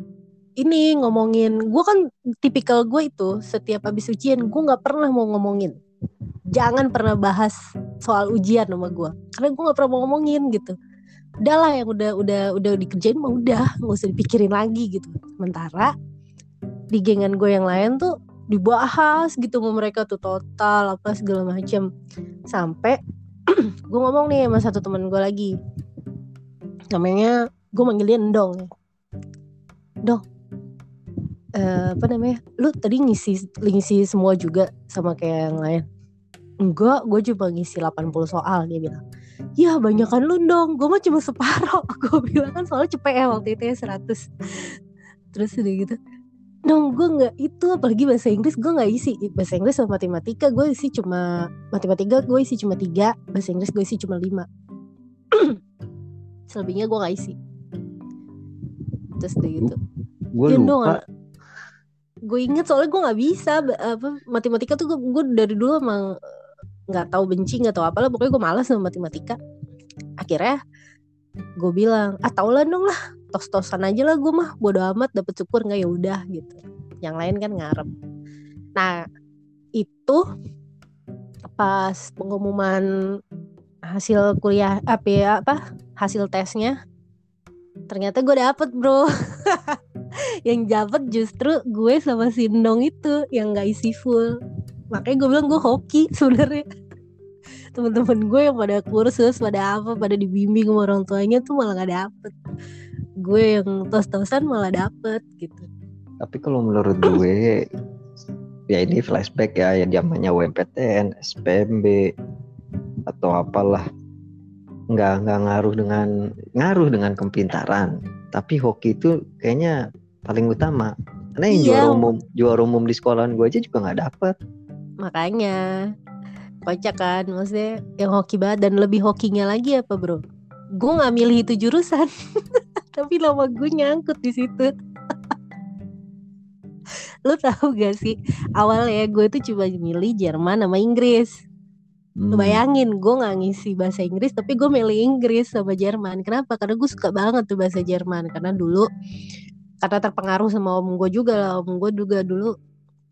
ini ngomongin gue kan tipikal gue itu setiap habis ujian gue nggak pernah mau ngomongin jangan pernah bahas soal ujian sama gue karena gue nggak pernah mau ngomongin gitu udahlah yang udah udah udah dikerjain mah udah nggak usah dipikirin lagi gitu sementara di gengan gue yang lain tuh dibahas gitu sama mereka tuh total apa segala macam sampai [clears throat] gue ngomong nih sama satu teman gue lagi. Namanya gue manggil dia Endong ya Dong eh, apa namanya? Lu tadi ngisi ngisi semua juga sama kayak yang lain? Enggak gue cuma ngisi 80 soal dia bilang. Ya banyakan lu dong gue mah cuma separuh [laughs] gue bilang kan soalnya cepet ya waktu itu ya 100 terus udah gitu dong gue nggak itu apalagi bahasa Inggris gue nggak isi. Bahasa Inggris sama matematika gue isi cuma matematika gue isi cuma tiga bahasa Inggris gue isi cuma lima. [clears throat] Selebihnya gue nggak isi. Terus udah gitu. Gue lupa. gue inget soalnya gue nggak bisa apa matematika tuh gue dari dulu emang nggak tahu benci nggak tahu apalah. Pokoknya gue malas sama matematika. Akhirnya gue bilang ah tau lah dong lah tos tosan aja lah gue mah bodo amat dapet syukur nggak? Ya udah gitu. Yang lain kan ngarep. Nah itu pas pengumuman hasil kuliah apa ya apa hasil tesnya ternyata gue dapet bro. [laughs] Yang dapet justru gue sama si Nong itu yang nggak isi full. Makanya gue bilang gue hoki sebenarnya teman-teman gue yang pada kursus pada apa pada dibimbing sama orang tuanya tuh malah nggak dapet. Gue yang tos-tosan malah dapet gitu. Tapi kalau menurut gue ya ini flashback ya yang zamannya WPTN SPMB atau apalah. Nggak nggak ngaruh dengan ngaruh dengan kepintaran. Tapi hoki itu kayaknya paling utama. Karena yang Iya. juara umum juara umum di sekolahan gue aja juga nggak dapet. Makanya kocak kan maksudnya yang hoki banget dan lebih hokinya lagi apa bro? Gue nggak milih itu jurusan [laughs] tapi nama gue nyangkut di situ. [laughs] Lu tahu gak sih awalnya gue tuh cuma milih Jerman sama Inggris. Lu Hmm. bayangin gue nggak ngisi bahasa Inggris tapi gue milih Inggris sama Jerman. Kenapa? Karena gue suka banget tuh bahasa Jerman karena dulu karena terpengaruh sama om gue juga lah. Om gue juga dulu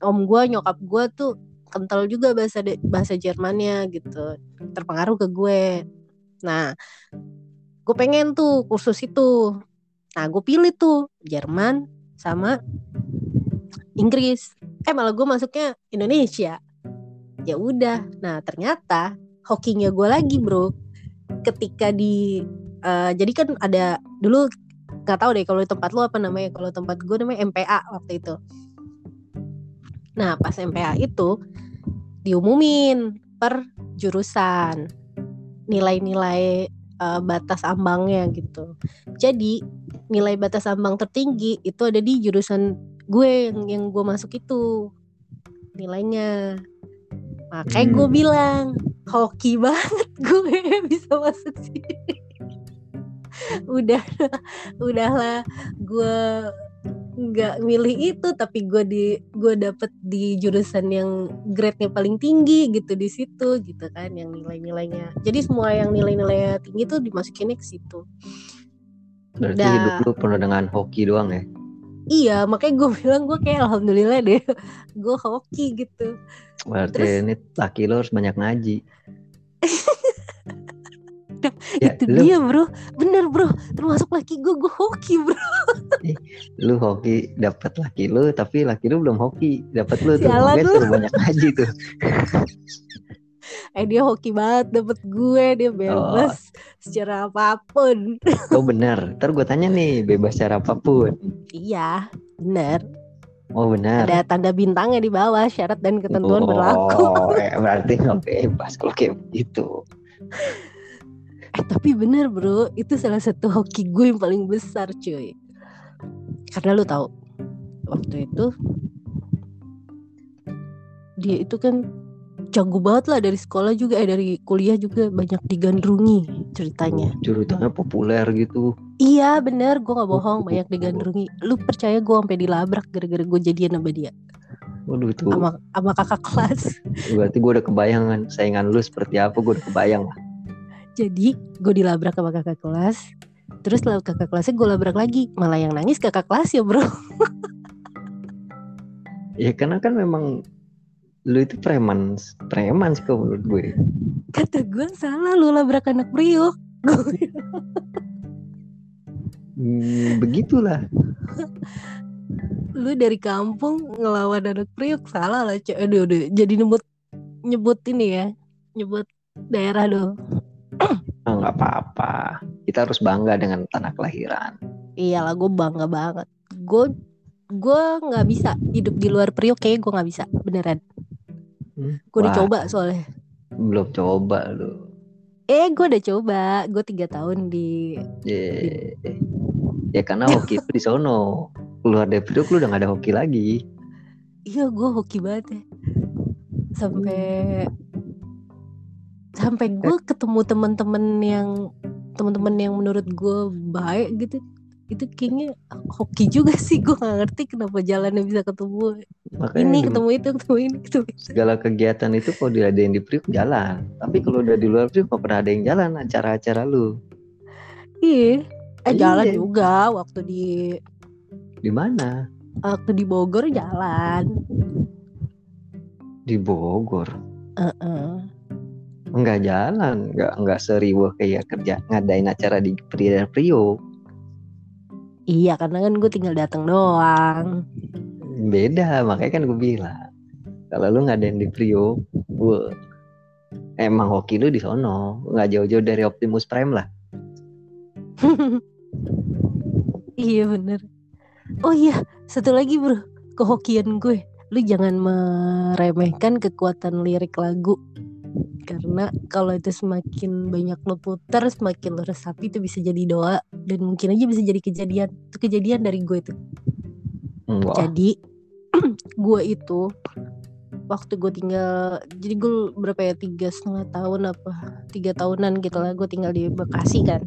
om gue nyokap gue tuh kental juga bahasa bahasa Jermannya gitu. Terpengaruh ke gue. Nah gue pengen tuh kursus itu. Nah gue pilih tuh Jerman sama Inggris. Eh malah gue masuknya Indonesia. Ya udah. Nah ternyata hokinya gue lagi bro. Ketika di eh, jadi kan ada dulu nggak tahu deh kalau tempat lu apa namanya. Kalau tempat gue namanya MPA waktu itu nah pas MPA itu diumumin per jurusan nilai-nilai eh, batas ambangnya gitu. Jadi nilai batas ambang tertinggi itu ada di jurusan gue yang yang gue masuk itu nilainya. Makanya gue Hmm. bilang hoki banget gue [laughs] bisa masuk sini. [laughs] Udah udahlah gue nggak milih itu tapi gue di gue dapet di jurusan yang grade-nya paling tinggi gitu di situ gitu kan yang nilai-nilainya. Jadi semua yang nilai-nilainya tinggi tuh dimasukinnya ke situ. Berarti Udah. hidup lu penuh dengan hoki doang ya? Iya makanya gue [laughs] bilang gue kayak alhamdulillah deh gue hoki gitu. Berarti Terus- ini laki lu harus banyak ngaji [laughs] Nah, ya itu lu dia bro. Bener bro. Termasuk laki gue gue hoki bro. Lu hoki dapat laki lu tapi laki lu belum hoki. Dapat lu tuh lu. banyak ngaji tuh. Eh dia hoki banget dapet gue. Dia Oh. bebas secara apa pun. [laughs] Oh benar ntar gue tanya nih bebas cara apa pun. Iya bener. Oh benar ada tanda bintangnya di bawah syarat dan ketentuan oh, berlaku. eh, berarti nggak bebas kalau kayak begitu [laughs] eh tapi bener bro. Itu salah satu hoki gue yang paling besar cuy. Karena lu tahu waktu itu dia itu kan jago banget lah dari sekolah juga eh dari kuliah juga. Banyak digandrungi ceritanya. Ceritanya populer gitu. Iya bener. Gue nggak bohong banyak digandrungi. Lu percaya gue sampai dilabrak gara-gara gue jadian sama dia? Waduh tuh sama sama kakak kelas. Berarti gue udah kebayangan. Saingan lu seperti apa gue udah kebayang lah jadi gue dilabrak sama kakak kelas. Terus lalu kakak kelasnya gue labrak lagi. Malah yang nangis kakak kelas ya bro. Ya karena kan memang lu itu preman preman sih kalau menurut gue. Kata gue salah lu labrak anak priok hmm, begitulah. Lu dari kampung ngelawan anak priok salah lah cuy aduh, aduh. jadi nyebut nyebut ini ya. Nyebut daerah Ah, nggak apa-apa. Kita harus bangga dengan tanah kelahiran. Iyalah gue bangga banget. Gue gue nggak bisa hidup di luar priok kayak gue nggak bisa beneran. Hmm, gue udah coba soalnya. Belum coba lu. Eh gue udah coba. Gue tiga tahun di ya ya karena hoki itu di sono. Keluar dari Priok lu udah gak ada hoki lagi. Iya gue hoki banget ya. Sampai sampai gue ketemu teman-teman yang teman-teman yang menurut gue baik gitu itu kayaknya hoki juga sih. Gue nggak ngerti kenapa jalannya bisa ketemu. Makanya ini di- ketemu itu ketemu ini ketemu itu. Segala kegiatan itu kalau diadain di Priok jalan. Tapi kalau udah di luar Priok gak pernah ada yang jalan acara-acara lu. Iya. Eh Iya. jalan juga. Waktu di di mana? Waktu di Bogor jalan. Di Bogor? Heeh. Nggak jalan nggak nggak seriwah kayak kerja ngadain acara di Pri- Priok Iya karena kan gue tinggal datang doang. Beda, makanya kan gue bilang. Kalau lu ngadain di Priok, gue emang hoki lu di sono, nggak jauh-jauh dari Optimus Prime lah. [laughs] iya bener. Oh iya, satu lagi bro, kehokian gue. Lu jangan meremehkan kekuatan lirik lagu. Karena kalau itu semakin banyak lo putar, semakin lo resapi itu bisa jadi doa dan mungkin aja bisa jadi kejadian. Itu kejadian dari gue tuh. Wah, Jadi [clears throat] gue itu waktu gue tinggal jadi gue berapa ya tiga setengah tahun apa tiga tahunan gitu lah gue tinggal di Bekasi kan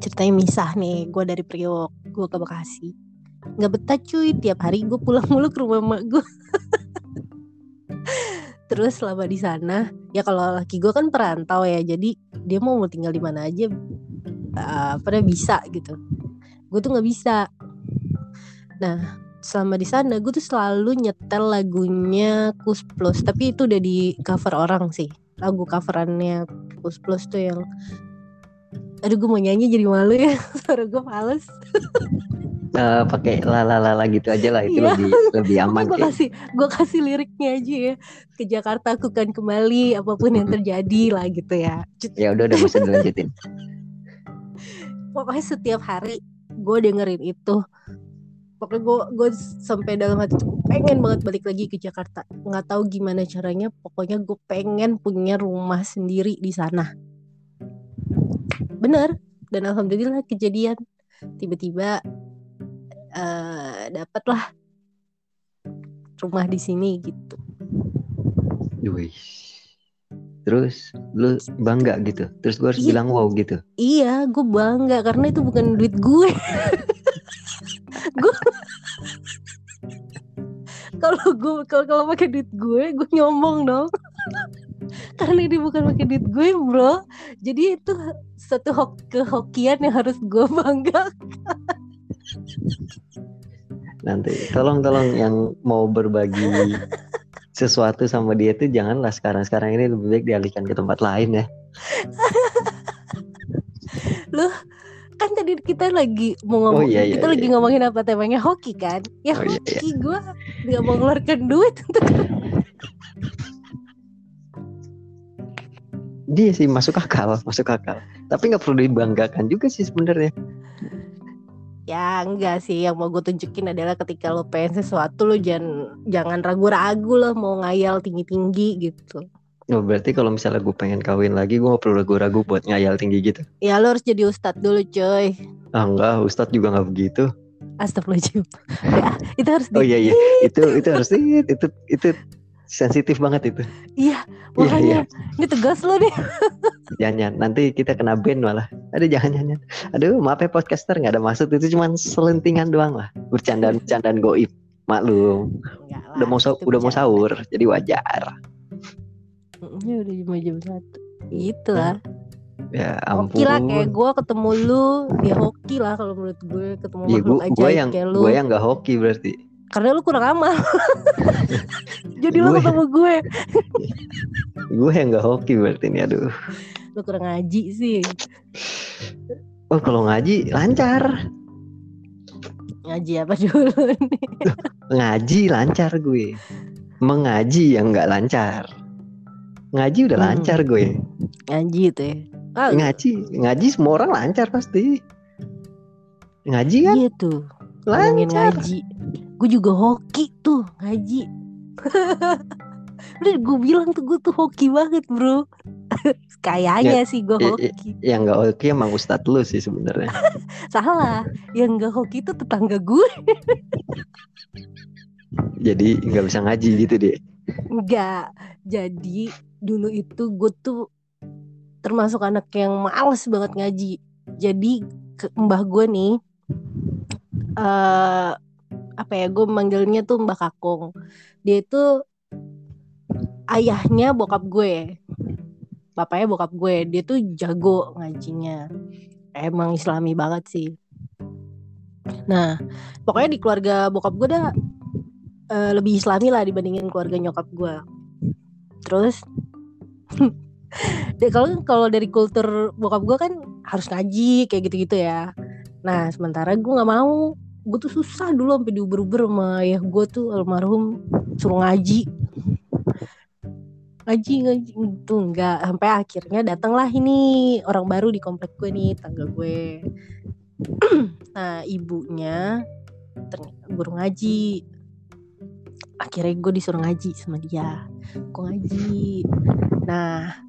ceritanya misah nih gue dari Priok gue ke Bekasi nggak betah cuy tiap hari gue pulang mulu ke rumah emak gue [laughs] terus selama di sana. Ya kalau laki gue kan perantau ya jadi dia mau mau tinggal di mana aja uh, pada bisa gitu. Gue tuh nggak bisa. Nah selama di sana gue tuh selalu nyetel lagunya Kus Plus tapi itu udah di cover orang sih. Lagu coverannya Kus Plus tuh yang aduh gue mau nyanyi jadi malu ya [laughs] suara gue males [laughs] eh, pakai lala-lala gitu aja lah itu Iya. lebih lebih [laughs] aman gue kasih gue kasih liriknya aja ya. Ke Jakarta aku kan kembali apa pun yang terjadi lah gitu ya. Ya udah udah bisa dilanjutin. [laughs] [laughs] pokoknya setiap hari gue dengerin itu. Pokoknya gue gue sampai dalam hati pengen banget balik lagi ke Jakarta. Nggak tahu gimana caranya pokoknya gue pengen punya rumah sendiri di sana. Bener. Dan alhamdulillah kejadian. Tiba-tiba eh dapatlah rumah di sini gitu Wih. Terus lu bangga gitu. Terus gue harus Iya. bilang wow gitu. iya gue bangga karena itu bukan duit gue [laughs] gue kalau gue kalau kalau pakai duit gue gue nyombong dong karena ini bukan pakai duit gue bro jadi itu satu hok kehokian yang harus gue bangga Nanti tolong tolong yang mau berbagi sesuatu sama dia tuh janganlah sekarang-sekarang ini lebih baik dialihkan ke tempat lain ya. [laughs] kan tadi kita lagi mau Oh, ngomong iya, iya, kita lagi iya. ngomongin apa temanya hoki kan ya Oh, iya, hoki gue nggak mau ngeluarkan duit untuk Dia sih masuk akal, masuk akal. Tapi nggak perlu dibanggakan juga sih sebenarnya. Ya enggak sih yang mau gue tunjukin adalah ketika lo pengen sesuatu lo jangan jangan ragu-ragu lo mau ngayal tinggi-tinggi gitu. Oh, berarti kalau misalnya gue pengen kawin lagi, gue gak perlu ragu-ragu buat ngayal tinggi gitu. Ya lo harus jadi ustadz dulu coy. Ah enggak, Ustadz juga nggak begitu. Astagfirullahaladzim. [laughs] Ya, itu harus Oh di- iya iya, itu itu harus itu itu sensitif banget itu. Iya, [laughs] Iya makanya iya, ini tegas lo nih. [laughs] jangan jangan. nanti kita kena ban malah. Aduh jangan jangan. Aduh maaf ya podcaster nggak ada maksud itu cuman selentingan doang lah. Bercandaan bercandaan goib. Maklum, Enggak lah, udah mau udah mau sahur, jadi wajar. Ya udah jam jam satu. Gitu lah. Ya Hoki ampun. lah kayak gue ketemu lu, dia hoki lah kalau menurut gue ketemu Iya, makhluk ajaib gue yang kayak lu. gue yang nggak hoki berarti. Karena lu kurang amal. [laughs] Jadi lu ketemu gue. Gue yang nggak hoki berarti nih. Aduh. Lu kurang ngaji sih. Oh kalau ngaji lancar, Ngaji apa dulu nih? [laughs] ngaji lancar gue. Mengaji yang nggak lancar. Ngaji udah Hmm. lancar gue. Ngaji tuh ya. Ah, Ngaji, ngaji semua orang lancar pasti. Ngaji kan iya tuh. Ngomongin lancar. ngaji. Gue juga hoki tuh ngaji. [laughs] Udah gue bilang tuh gue tuh hoki banget bro. [laughs] Kayaknya sih gue i- i- hoki. Yang nggak hoki emang ustadz lu sih sebenarnya. [laughs] Salah. Yang gak hoki itu tetangga gue. Jadi nggak bisa ngaji gitu deh. Enggak. Jadi dulu itu gue tuh termasuk anak yang males banget ngaji. Jadi ke, mbah gue nih eh apa ya gue manggilnya tuh Mbah Kakung. Dia itu ayahnya bokap gue. Bapaknya bokap gue. Dia tuh jago ngajinya. Emang islami banget sih. Nah, pokoknya di keluarga bokap gue dah eh, lebih islami lah dibandingin keluarga nyokap gue. Terus [laughs] kalau kalau dari kultur bokap gue kan harus ngaji kayak gitu-gitu ya. nah sementara gue nggak mau gue tuh susah dulu sampai diuber-uber sama ayah gue tuh almarhum suruh ngaji. Ngaji ngaji. Itu enggak sampai akhirnya datanglah ini orang baru di komplek gue nih tangga gue [clears throat] nah ibunya ternyata guru ngaji. Akhirnya gue disuruh ngaji sama dia. Gue ngaji? Nah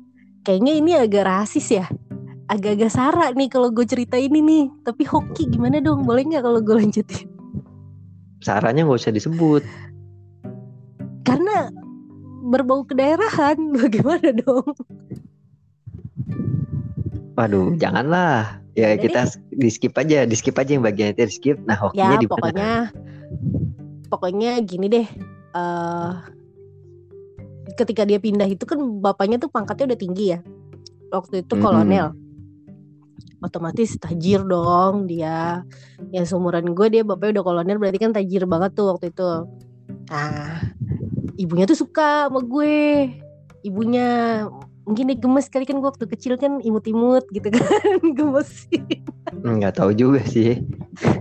kayaknya ini agak rasis ya agak-agak sara nih kalau gue cerita ini nih. Tapi hoki gimana dong? Boleh nggak kalau gue lanjutin? Saranya nggak usah disebut. karena berbau kedaerahan [laughs] bagaimana dong? Waduh, janganlah. Ya Udah kita di skip aja, di skip aja yang bagian itu di skip. Nah, hokinya ya di pokoknya pokoknya gini deh. Eh ketika dia pindah itu kan bapaknya tuh pangkatnya udah tinggi ya. Waktu itu kolonel otomatis tajir dong dia yang seumuran gue dia bapaknya udah kolonel berarti kan tajir banget tuh waktu itu nah ibunya tuh suka sama gue ibunya mungkin dia gemes kali kan gue waktu kecil kan imut-imut gitu kan [laughs] gemes Nggak tahu juga sih.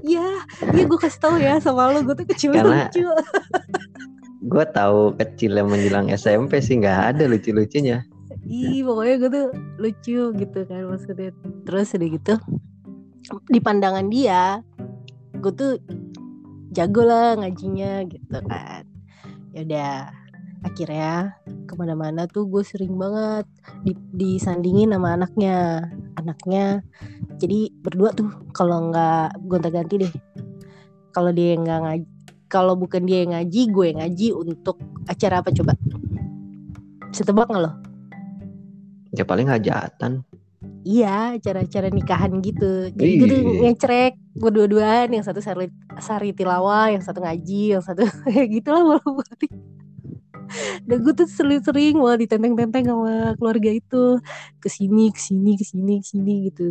Iya, iya gue kasih tahu ya sama lo, gue tuh kecil Karena- lucu. Gue tahu kecil yang menjelang SMP sih nggak ada lucu-lucunya. Ih, pokoknya gue tuh lucu gitu kan maksudnya. Terus udah gitu, di pandangan dia, gue tuh jago lah ngajinya gitu kan. Ya udah, akhirnya ke mana-mana tuh gue sering banget di, disandingin sama anaknya, anaknya. Jadi berdua tuh kalau nggak gonta-ganti deh. Kalau dia nggak ngaji, kalau bukan dia yang ngaji, gue yang ngaji untuk acara apa coba? Bisa tebak nggak lo? Ya paling hajatan. Iya, acara-acara nikahan gitu. Jadi gue tuh Ih. ngecrek berdua-duaan, yang satu sari, sari tilawah, yang satu ngaji, yang satu [laughs] kayak gitulah malu balik. Dan gue tuh sering-sering wah ditenteng-tenteng sama keluarga itu ke sini, ke sini, ke sini, ke sini gitu.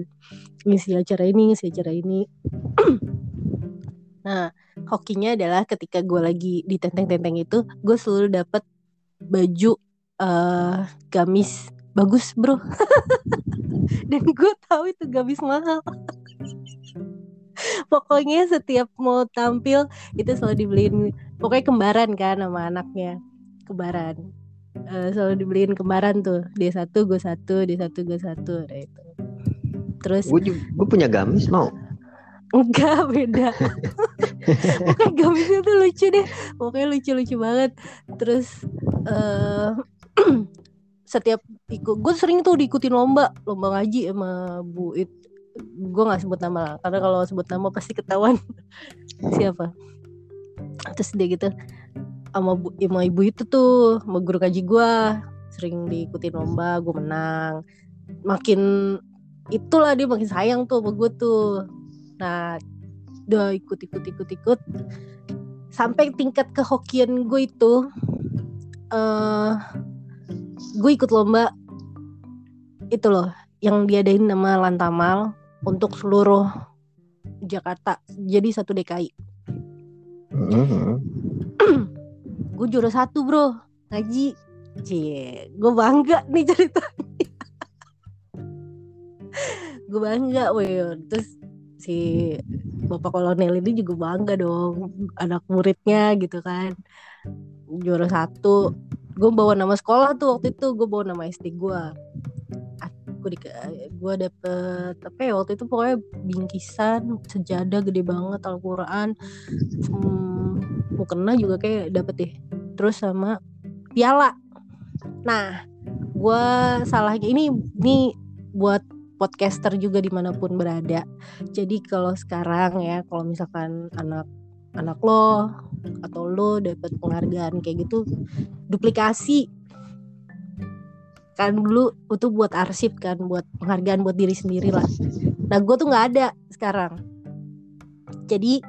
Ngisi acara ini, ngisi acara ini. [clears throat] nah, hokinya adalah ketika gue lagi ditenteng-tenteng itu, gue selalu dapat baju eh gamis bagus, Bro. [laughs] dan gue tahu itu gamis mahal. [laughs] Pokoknya setiap mau tampil itu selalu dibeliin pokoknya kembaran kan sama anaknya. Kembaran. Eh, selalu dibeliin kembaran tuh. Dia satu gue satu dia satu gue satu nah itu terus Gue gue punya gamis mau. enggak beda. [laughs] Pokoknya gamisnya tuh lucu deh. Pokoknya lucu-lucu banget. Terus eh [clears throat] setiap ikut gue sering tuh diikutin lomba lomba ngaji sama Bu It. Gue nggak sebut nama lah karena kalau sebut nama pasti ketahuan. Siapa? Terus dia gitu sama bu sama ibu itu tuh sama guru ngaji gue sering diikutin lomba gue menang. Makin itulah dia makin sayang tuh sama gue tuh. Nah udah ikut ikut ikut ikut. Sampai tingkat kehokian gue itu eh gue ikut lomba. Itu loh yang diadain nama Lantamal untuk seluruh Jakarta jadi satu DKI Mhm. gue juara satu bro. Ngaji cie gue bangga nih ceritanya. Gue bangga weh. Terus si bapak kolonel ini juga bangga dong anak muridnya gitu kan. Juara satu gue bawa nama sekolah tuh waktu itu gue bawa nama SD gue gue di gue dapet apa ya waktu itu pokoknya bingkisan sejadah gede banget Al-Quran. Hmm, mukena juga kayak dapet deh. Terus sama piala. Nah gue salahnya ini ini buat podcaster juga di mana pun berada. Jadi kalau sekarang ya kalau misalkan anak anak lo atau lo dapet penghargaan kayak gitu duplikasi. Kan dulu itu buat arsip kan buat penghargaan buat diri sendiri lah. Nah gue tuh nggak ada sekarang. Jadi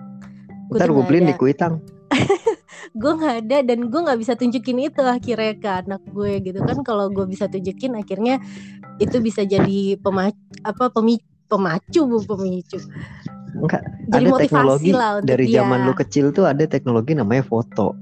Ntar tuh gue beliin di kuitang. [laughs] gue nggak ada dan gue nggak bisa tunjukin itu akhirnya ke anak gue gitu kan. Kalau gue bisa tunjukin akhirnya itu bisa jadi pemacu apa pemi, pemacu bu pemicu Enggak, jadi ada motivasi teknologi lah untuk dari dia. zaman lu kecil tuh ada teknologi namanya foto.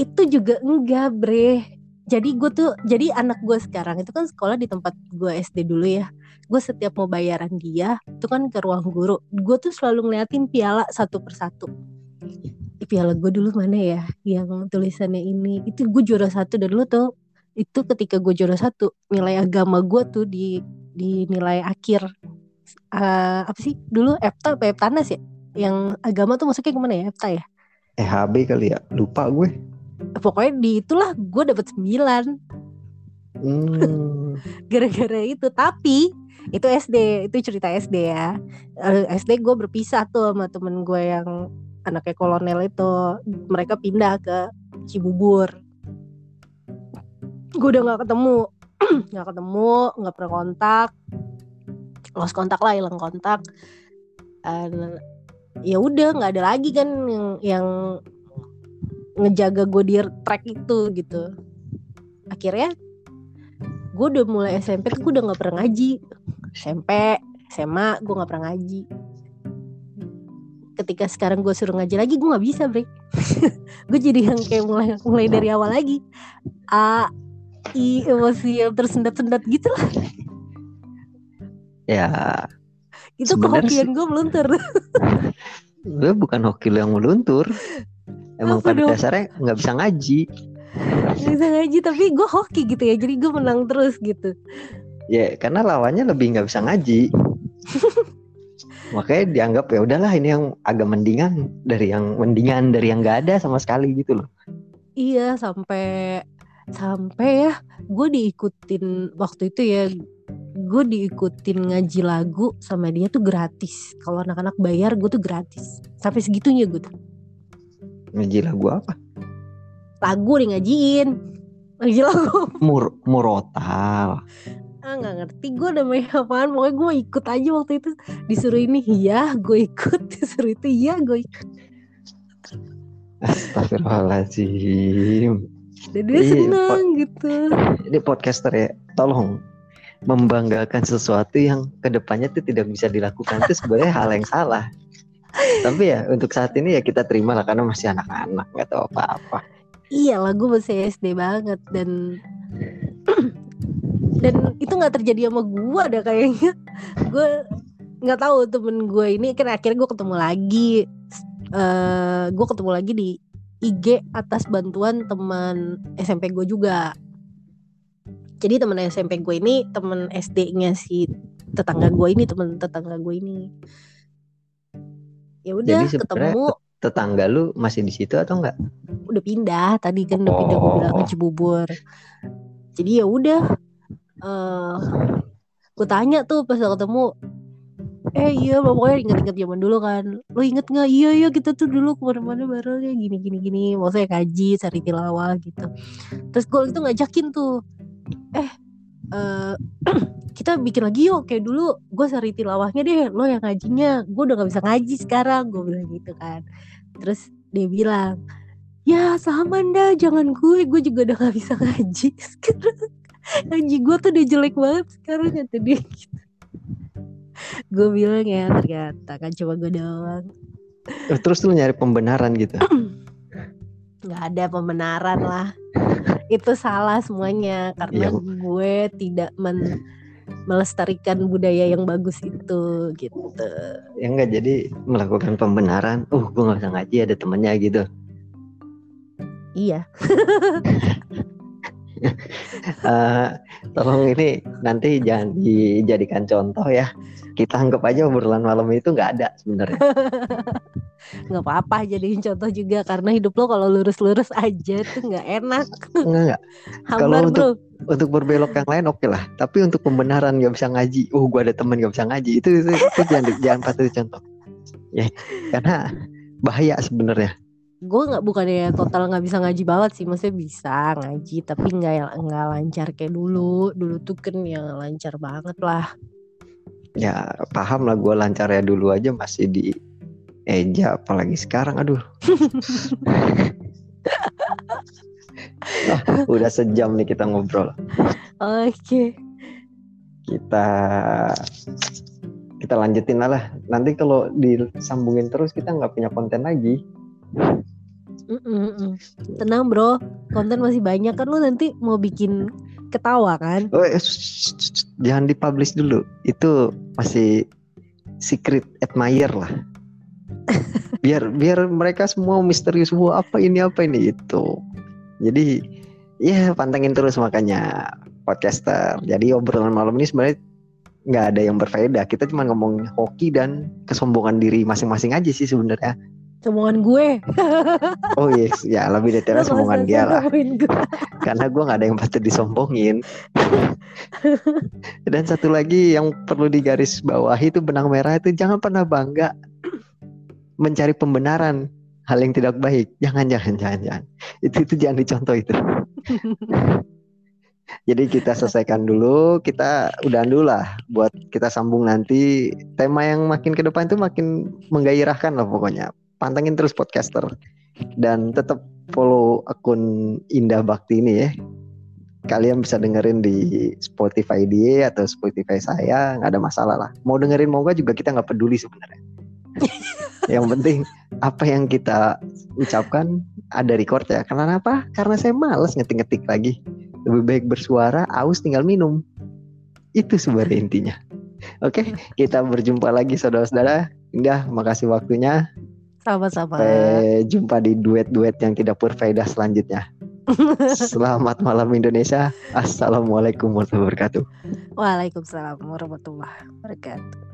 itu juga enggak bre. Jadi gue tuh jadi anak gue sekarang itu kan sekolah di tempat gue SD dulu ya. Gue setiap mau bayaran dia itu kan ke ruang guru. Gue tuh selalu ngeliatin piala satu persatu. Piala gue dulu mana ya yang tulisannya ini? Itu gue juara satu dan lu tuh itu ketika gue juara satu nilai agama gue tuh di di nilai akhir uh, apa sih? Dulu EPTA apa EPTANAS ya? Yang agama tuh masuknya ke mana ya? EPTA ya? EHB kali ya? Lupa gue. Pokoknya di itulah gue dapet sembilan. Hmm. [laughs] gara-gara itu. Tapi itu SD itu cerita SD ya. Eh, SD gue berpisah tuh sama temen gue yang anaknya kolonel itu. Mereka pindah ke Cibubur. Gue udah nggak ketemu. [clears throat] Nggak ketemu nggak pernah kontak lost kontak lah hilang kontak. Dan ya udah nggak ada lagi kan yang yang ngejaga gue di track itu gitu. Akhirnya gue udah mulai SMP tuh gue udah nggak pernah ngaji. SMP SMA gue nggak pernah ngaji. Ketika sekarang gue suruh ngaji lagi gue nggak bisa bre. [laughs] Gue jadi yang kayak mulai mulai dari awal lagi. A i emosi yang tersendat-sendat gitu lah ya. Itu kehokian gue meluntur. Gue bukan hoki lu yang meluntur. Emang Apa pada dong? dasarnya nggak bisa ngaji. Nggak bisa ngaji tapi gue hoki gitu ya. Jadi gue menang terus gitu. Ya karena lawannya lebih nggak bisa ngaji. [laughs] Makanya dianggap ya udahlah ini yang agak mendingan dari yang mendingan dari yang nggak ada sama sekali gitu loh. Iya sampai sampai ya gue diikutin waktu itu ya gue diikutin ngaji lagu sama dia tuh gratis. Kalau anak-anak bayar gue tuh gratis. Sampai segitunya gue tuh. Ngaji lagu apa? Lagu nih ngajiin. Ngaji lagu. [laughs] Mur murotal. Ah nggak ngerti. Gue namanya apaan. Pokoknya gue ikut aja waktu itu. Disuruh ini iya gue ikut. [laughs] Disuruh itu iya gue ikut. Astagfirullahaladzim. Dan dia Iya, seneng gitu. Ini podcaster ya. Tolong membanggakan sesuatu yang ke depannya tuh tidak bisa dilakukan itu sebenarnya hal yang salah. Tapi ya untuk saat ini ya kita terima lah karena masih anak-anak nggak tahu apa-apa. Iya lah gue masih SD banget dan dan itu nggak terjadi sama gue ada kayaknya. Gue nggak tahu temen gue ini kan akhirnya gue ketemu lagi eh gue ketemu lagi di IG atas bantuan teman SMP gue juga jadi teman SMP gue ini teman SD-nya si tetangga gue ini teman tetangga gue ini. Ya udah ketemu. tetangga lu masih di situ atau enggak? Udah pindah tadi kan udah pindah gue bilang ke Oh. Cibubur jadi ya udah eh gue tanya tuh pas ketemu eh iya pokoknya inget-inget zaman dulu kan. Lo inget nggak? Iya iya kita tuh dulu ke mana-mana bareng ya gini gini gini. Maksudnya kaji cari tilawah gitu. Terus gue itu ngajakin tuh eh eh [clears throat] kita bikin lagi yuk kayak dulu. Gue cari tilawahnya deh lo yang ngajinya. Gue udah gak bisa ngaji sekarang gue bilang gitu kan. Terus dia bilang ya sama dah jangan gue. Gue juga udah gak bisa ngaji [laughs] sekarang. Ngaji gue tuh udah jelek banget sekarang kata dia gitu. gue bilang ya ternyata kan cuma gue doang. Terus lu nyari pembenaran gitu? [clears throat] Nggak ada pembenaran lah [laughs] itu salah semuanya karena Iya. gue tidak men melestarikan budaya yang bagus itu gitu. Ya enggak jadi melakukan pembenaran. Uh gue nggak bisa ngaji ada temennya gitu. Iya. [laughs] Eh, tolong ini nanti jangan dijadikan contoh ya kita anggap aja obrolan malam itu nggak ada sebenarnya. [laughs] Nggak apa-apa jadiin contoh juga karena hidup lo kalau lurus-lurus aja tuh nggak enak. Enggak enggak Kalau untuk- bro. untuk berbelok yang lain oke lah. Tapi untuk pembenaran nggak bisa ngaji. Uh gue ada temen nggak bisa ngaji. Itu itu, itu jangan jangan patut dicontoh. Ya karena bahaya sebenarnya. Gue nggak bukannya total nggak bisa ngaji banget sih. Maksudnya bisa ngaji tapi nggak nggak lancar kayak dulu. Dulu tuh kan yang lancar banget lah ya paham lah gue lancarnya dulu aja masih di eja apalagi sekarang aduh. Ah, [laughs] udah sejam nih kita ngobrol. Oke. Kita kita lanjutin lah lah. nanti kalau disambungin terus kita nggak punya konten lagi. Mm-mm. Tenang bro, konten masih banyak. Kan lu nanti mau bikin ketawa kan? Oh, eh, jangan dipublish dulu. Itu masih secret admirer lah. [laughs] biar biar mereka semua misterius wah apa ini apa ini itu. Jadi ya pantengin terus makanya podcaster. Jadi obrolan malam ini sebenarnya nggak ada yang berbeda. Kita cuma ngomong hoki dan kesombongan diri masing-masing aja sih sebenarnya. Omongan gue. Oh yes, ya lebih detailnya nggak dia lah. karena gue nggak ada yang patut disombongin. Dan satu lagi yang perlu digaris bawahi itu benang merah itu jangan pernah bangga mencari pembenaran hal yang tidak baik. Jangan jangan jangan jangan. Itu itu jangan dicontoh itu. Jadi kita selesaikan dulu, kita udahan dulu lah buat kita sambung nanti tema yang makin ke depan itu makin menggairahkan lah pokoknya. Pantengin terus podcaster dan tetap follow akun Indah Bakti ini ya. Kalian bisa dengerin di Spotify dia atau Spotify saya, nggak ada masalah lah. Mau dengerin mau nggak juga kita nggak peduli sebenarnya. [laughs] yang penting apa yang kita ucapkan ada record ya. Karena apa? Karena saya males ngetik-ngetik lagi. Lebih baik bersuara, aus tinggal minum. Itu sebenarnya intinya. Oke, kita berjumpa lagi saudara-saudara. Indah, makasih waktunya. Sama-sama. Sampai jumpa di duet-duet yang tidak berfaedah selanjutnya. [laughs] Selamat malam Indonesia. Assalamualaikum warahmatullahi wabarakatuh. Waalaikumsalam warahmatullahi wabarakatuh.